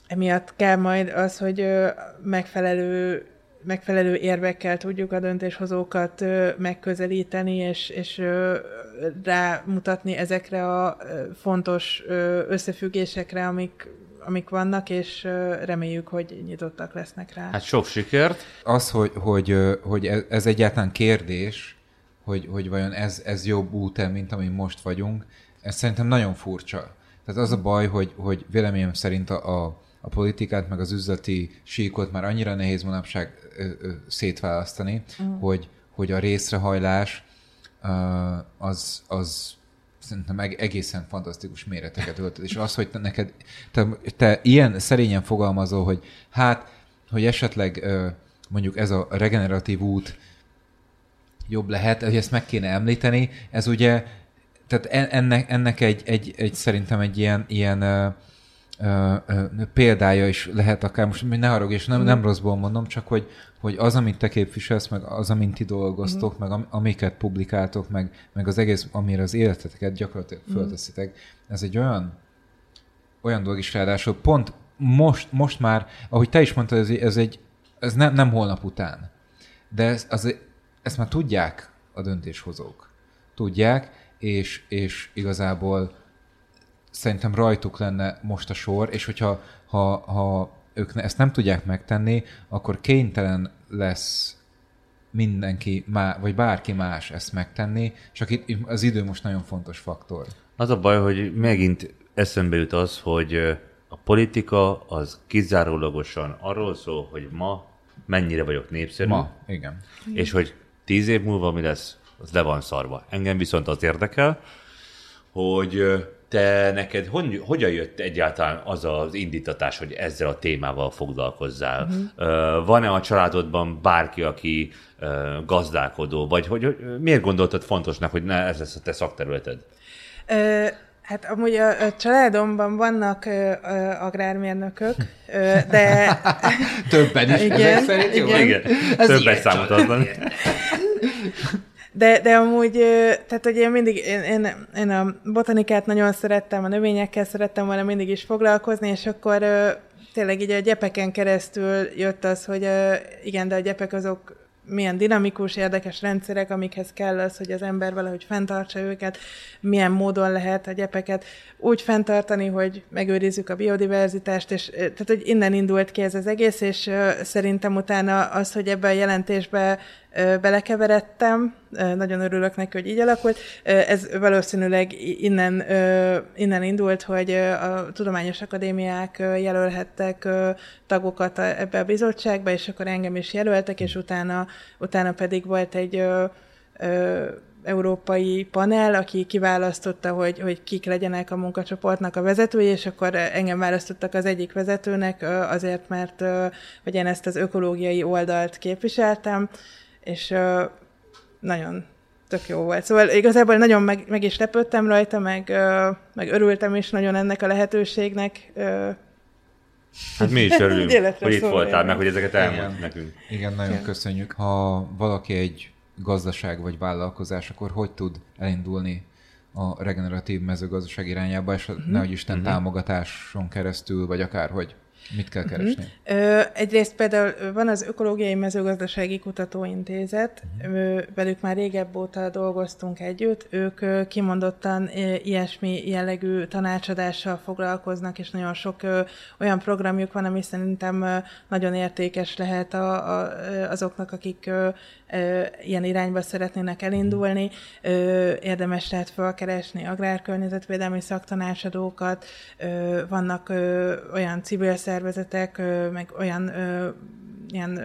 emiatt kell majd az, hogy ö, megfelelő megfelelő érvekkel tudjuk a döntéshozókat ö, megközelíteni, és, és ö, rámutatni ezekre a fontos összefüggésekre, amik, amik vannak, és reméljük, hogy nyitottak lesznek rá. Hát sok sikert. Az, hogy, hogy, hogy ez, ez egyáltalán kérdés, hogy, hogy vajon ez, ez jobb út mint amin most vagyunk, ez szerintem nagyon furcsa. Tehát az a baj, hogy, hogy véleményem szerint a, a, a politikát, meg az üzleti síkot már annyira nehéz manapság ö, ö, szétválasztani, mm. hogy, hogy a részrehajlás ö, az, az szerintem eg- egészen fantasztikus méreteket öltött. És az, hogy te neked, te, te ilyen szerényen fogalmazol, hogy hát, hogy esetleg mondjuk ez a regeneratív út jobb lehet, hogy ezt meg kéne említeni, ez ugye, tehát en- ennek, ennek egy, egy, egy szerintem egy ilyen, ilyen példája is lehet akár, most ne haragudj, és nem, nem rosszból mondom, csak hogy, hogy az, amit te képviselsz, meg az, amint ti dolgoztok, meg am, amiket publikáltok, meg, meg az egész, amire az életeteket gyakorlatilag fölteszitek, ez egy olyan olyan dolog is ráadásul pont most, most már, ahogy te is mondtad, ez, ez, egy, ez nem, nem holnap után. De ez, az, ezt már tudják a döntéshozók. Tudják, és, és igazából szerintem rajtuk lenne most a sor, és hogyha ha, ha ők ezt nem tudják megtenni, akkor kénytelen lesz mindenki, má, vagy bárki más ezt megtenni, csak itt az idő most nagyon fontos faktor. Az a baj, hogy megint eszembe jut az, hogy a politika az kizárólagosan arról szól, hogy ma mennyire vagyok népszerű. Ma, igen. És hogy tíz év múlva mi lesz, az le van szarva. Engem viszont az érdekel, hogy te neked hogy, hogyan jött egyáltalán az az indítatás, hogy ezzel a témával foglalkozzál? Uh-huh. Van-e a családodban bárki, aki gazdálkodó, vagy hogy, hogy miért gondoltad fontosnak, hogy ne ez lesz a te szakterületed? Hát amúgy a, a családomban vannak ö, ö, agrármérnökök, ö, de... *laughs* Többen is igen, ezek szerint jó? Igen, igen. többet számot. De, de amúgy, tehát hogy én mindig, én, én, én a botanikát nagyon szerettem, a növényekkel szerettem volna mindig is foglalkozni, és akkor tényleg így a gyepeken keresztül jött az, hogy igen, de a gyepek azok milyen dinamikus, érdekes rendszerek, amikhez kell az, hogy az ember valahogy fenntartsa őket, milyen módon lehet a gyepeket úgy fenntartani, hogy megőrizzük a biodiverzitást, és tehát, hogy innen indult ki ez az egész, és szerintem utána az, hogy ebbe a jelentésbe belekeveredtem, nagyon örülök neki, hogy így alakult. Ez valószínűleg innen, innen indult, hogy a tudományos akadémiák jelölhettek tagokat ebbe a bizottságba, és akkor engem is jelöltek, és utána, utána pedig volt egy európai panel, aki kiválasztotta, hogy, hogy kik legyenek a munkacsoportnak a vezetői, és akkor engem választottak az egyik vezetőnek azért, mert hogy én ezt az ökológiai oldalt képviseltem, és nagyon tök jó volt. Szóval igazából nagyon meg, meg is lepődtem rajta, meg, meg örültem is nagyon ennek a lehetőségnek. Hát mi is örülünk, *laughs* hogy itt voltál, meg hogy ezeket elmond nekünk. Igen, nagyon Igen. köszönjük. Ha valaki egy gazdaság vagy vállalkozás, akkor hogy tud elindulni a regeneratív mezőgazdaság irányába, és uh-huh. nehogy Isten uh-huh. támogatáson keresztül, vagy akárhogy? Mit kell mhm. keresni? Uh-huh. egyrészt például van az Ökológiai Mezőgazdasági Kutatóintézet, uh-huh. velük már régebb óta dolgoztunk együtt, ők kimondottan ilyesmi jellegű tanácsadással foglalkoznak, és nagyon sok olyan programjuk van, ami szerintem nagyon értékes lehet a, a, azoknak, akik ilyen irányba szeretnének elindulni. Érdemes lehet felkeresni agrárkörnyezetvédelmi szaktanácsadókat, vannak olyan civil szervezetek, meg olyan ilyen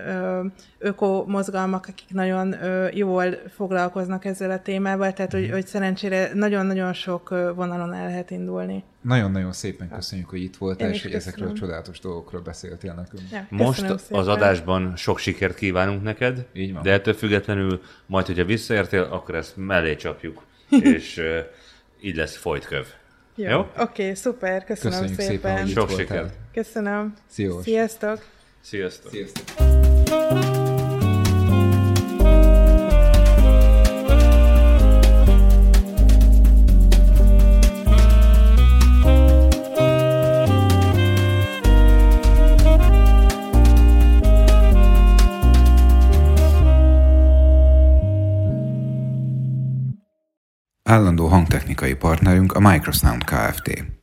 öko mozgalmak, akik nagyon jól foglalkoznak ezzel a témával, tehát hogy, hogy szerencsére nagyon-nagyon sok vonalon el lehet indulni. Nagyon-nagyon szépen köszönjük, hogy itt voltál, és hogy ezekről a csodálatos dolgokról beszéltél nekünk. Ja, Most szépen. az adásban sok sikert kívánunk neked, Így van. de ettől függetlenül majd, hogyha visszaértél, akkor ezt mellé csapjuk, *laughs* és így lesz folytköv. Jó? Jó? Oké, okay, szuper, köszönöm Köszönjük szépen. szépen Sok sikert. Köszönöm. Sziós. Sziasztok. Sziasztok. Sziasztok. Állandó hangtechnikai partnerünk a Microsound Kft.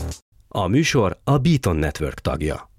A műsor a Beaton Network tagja.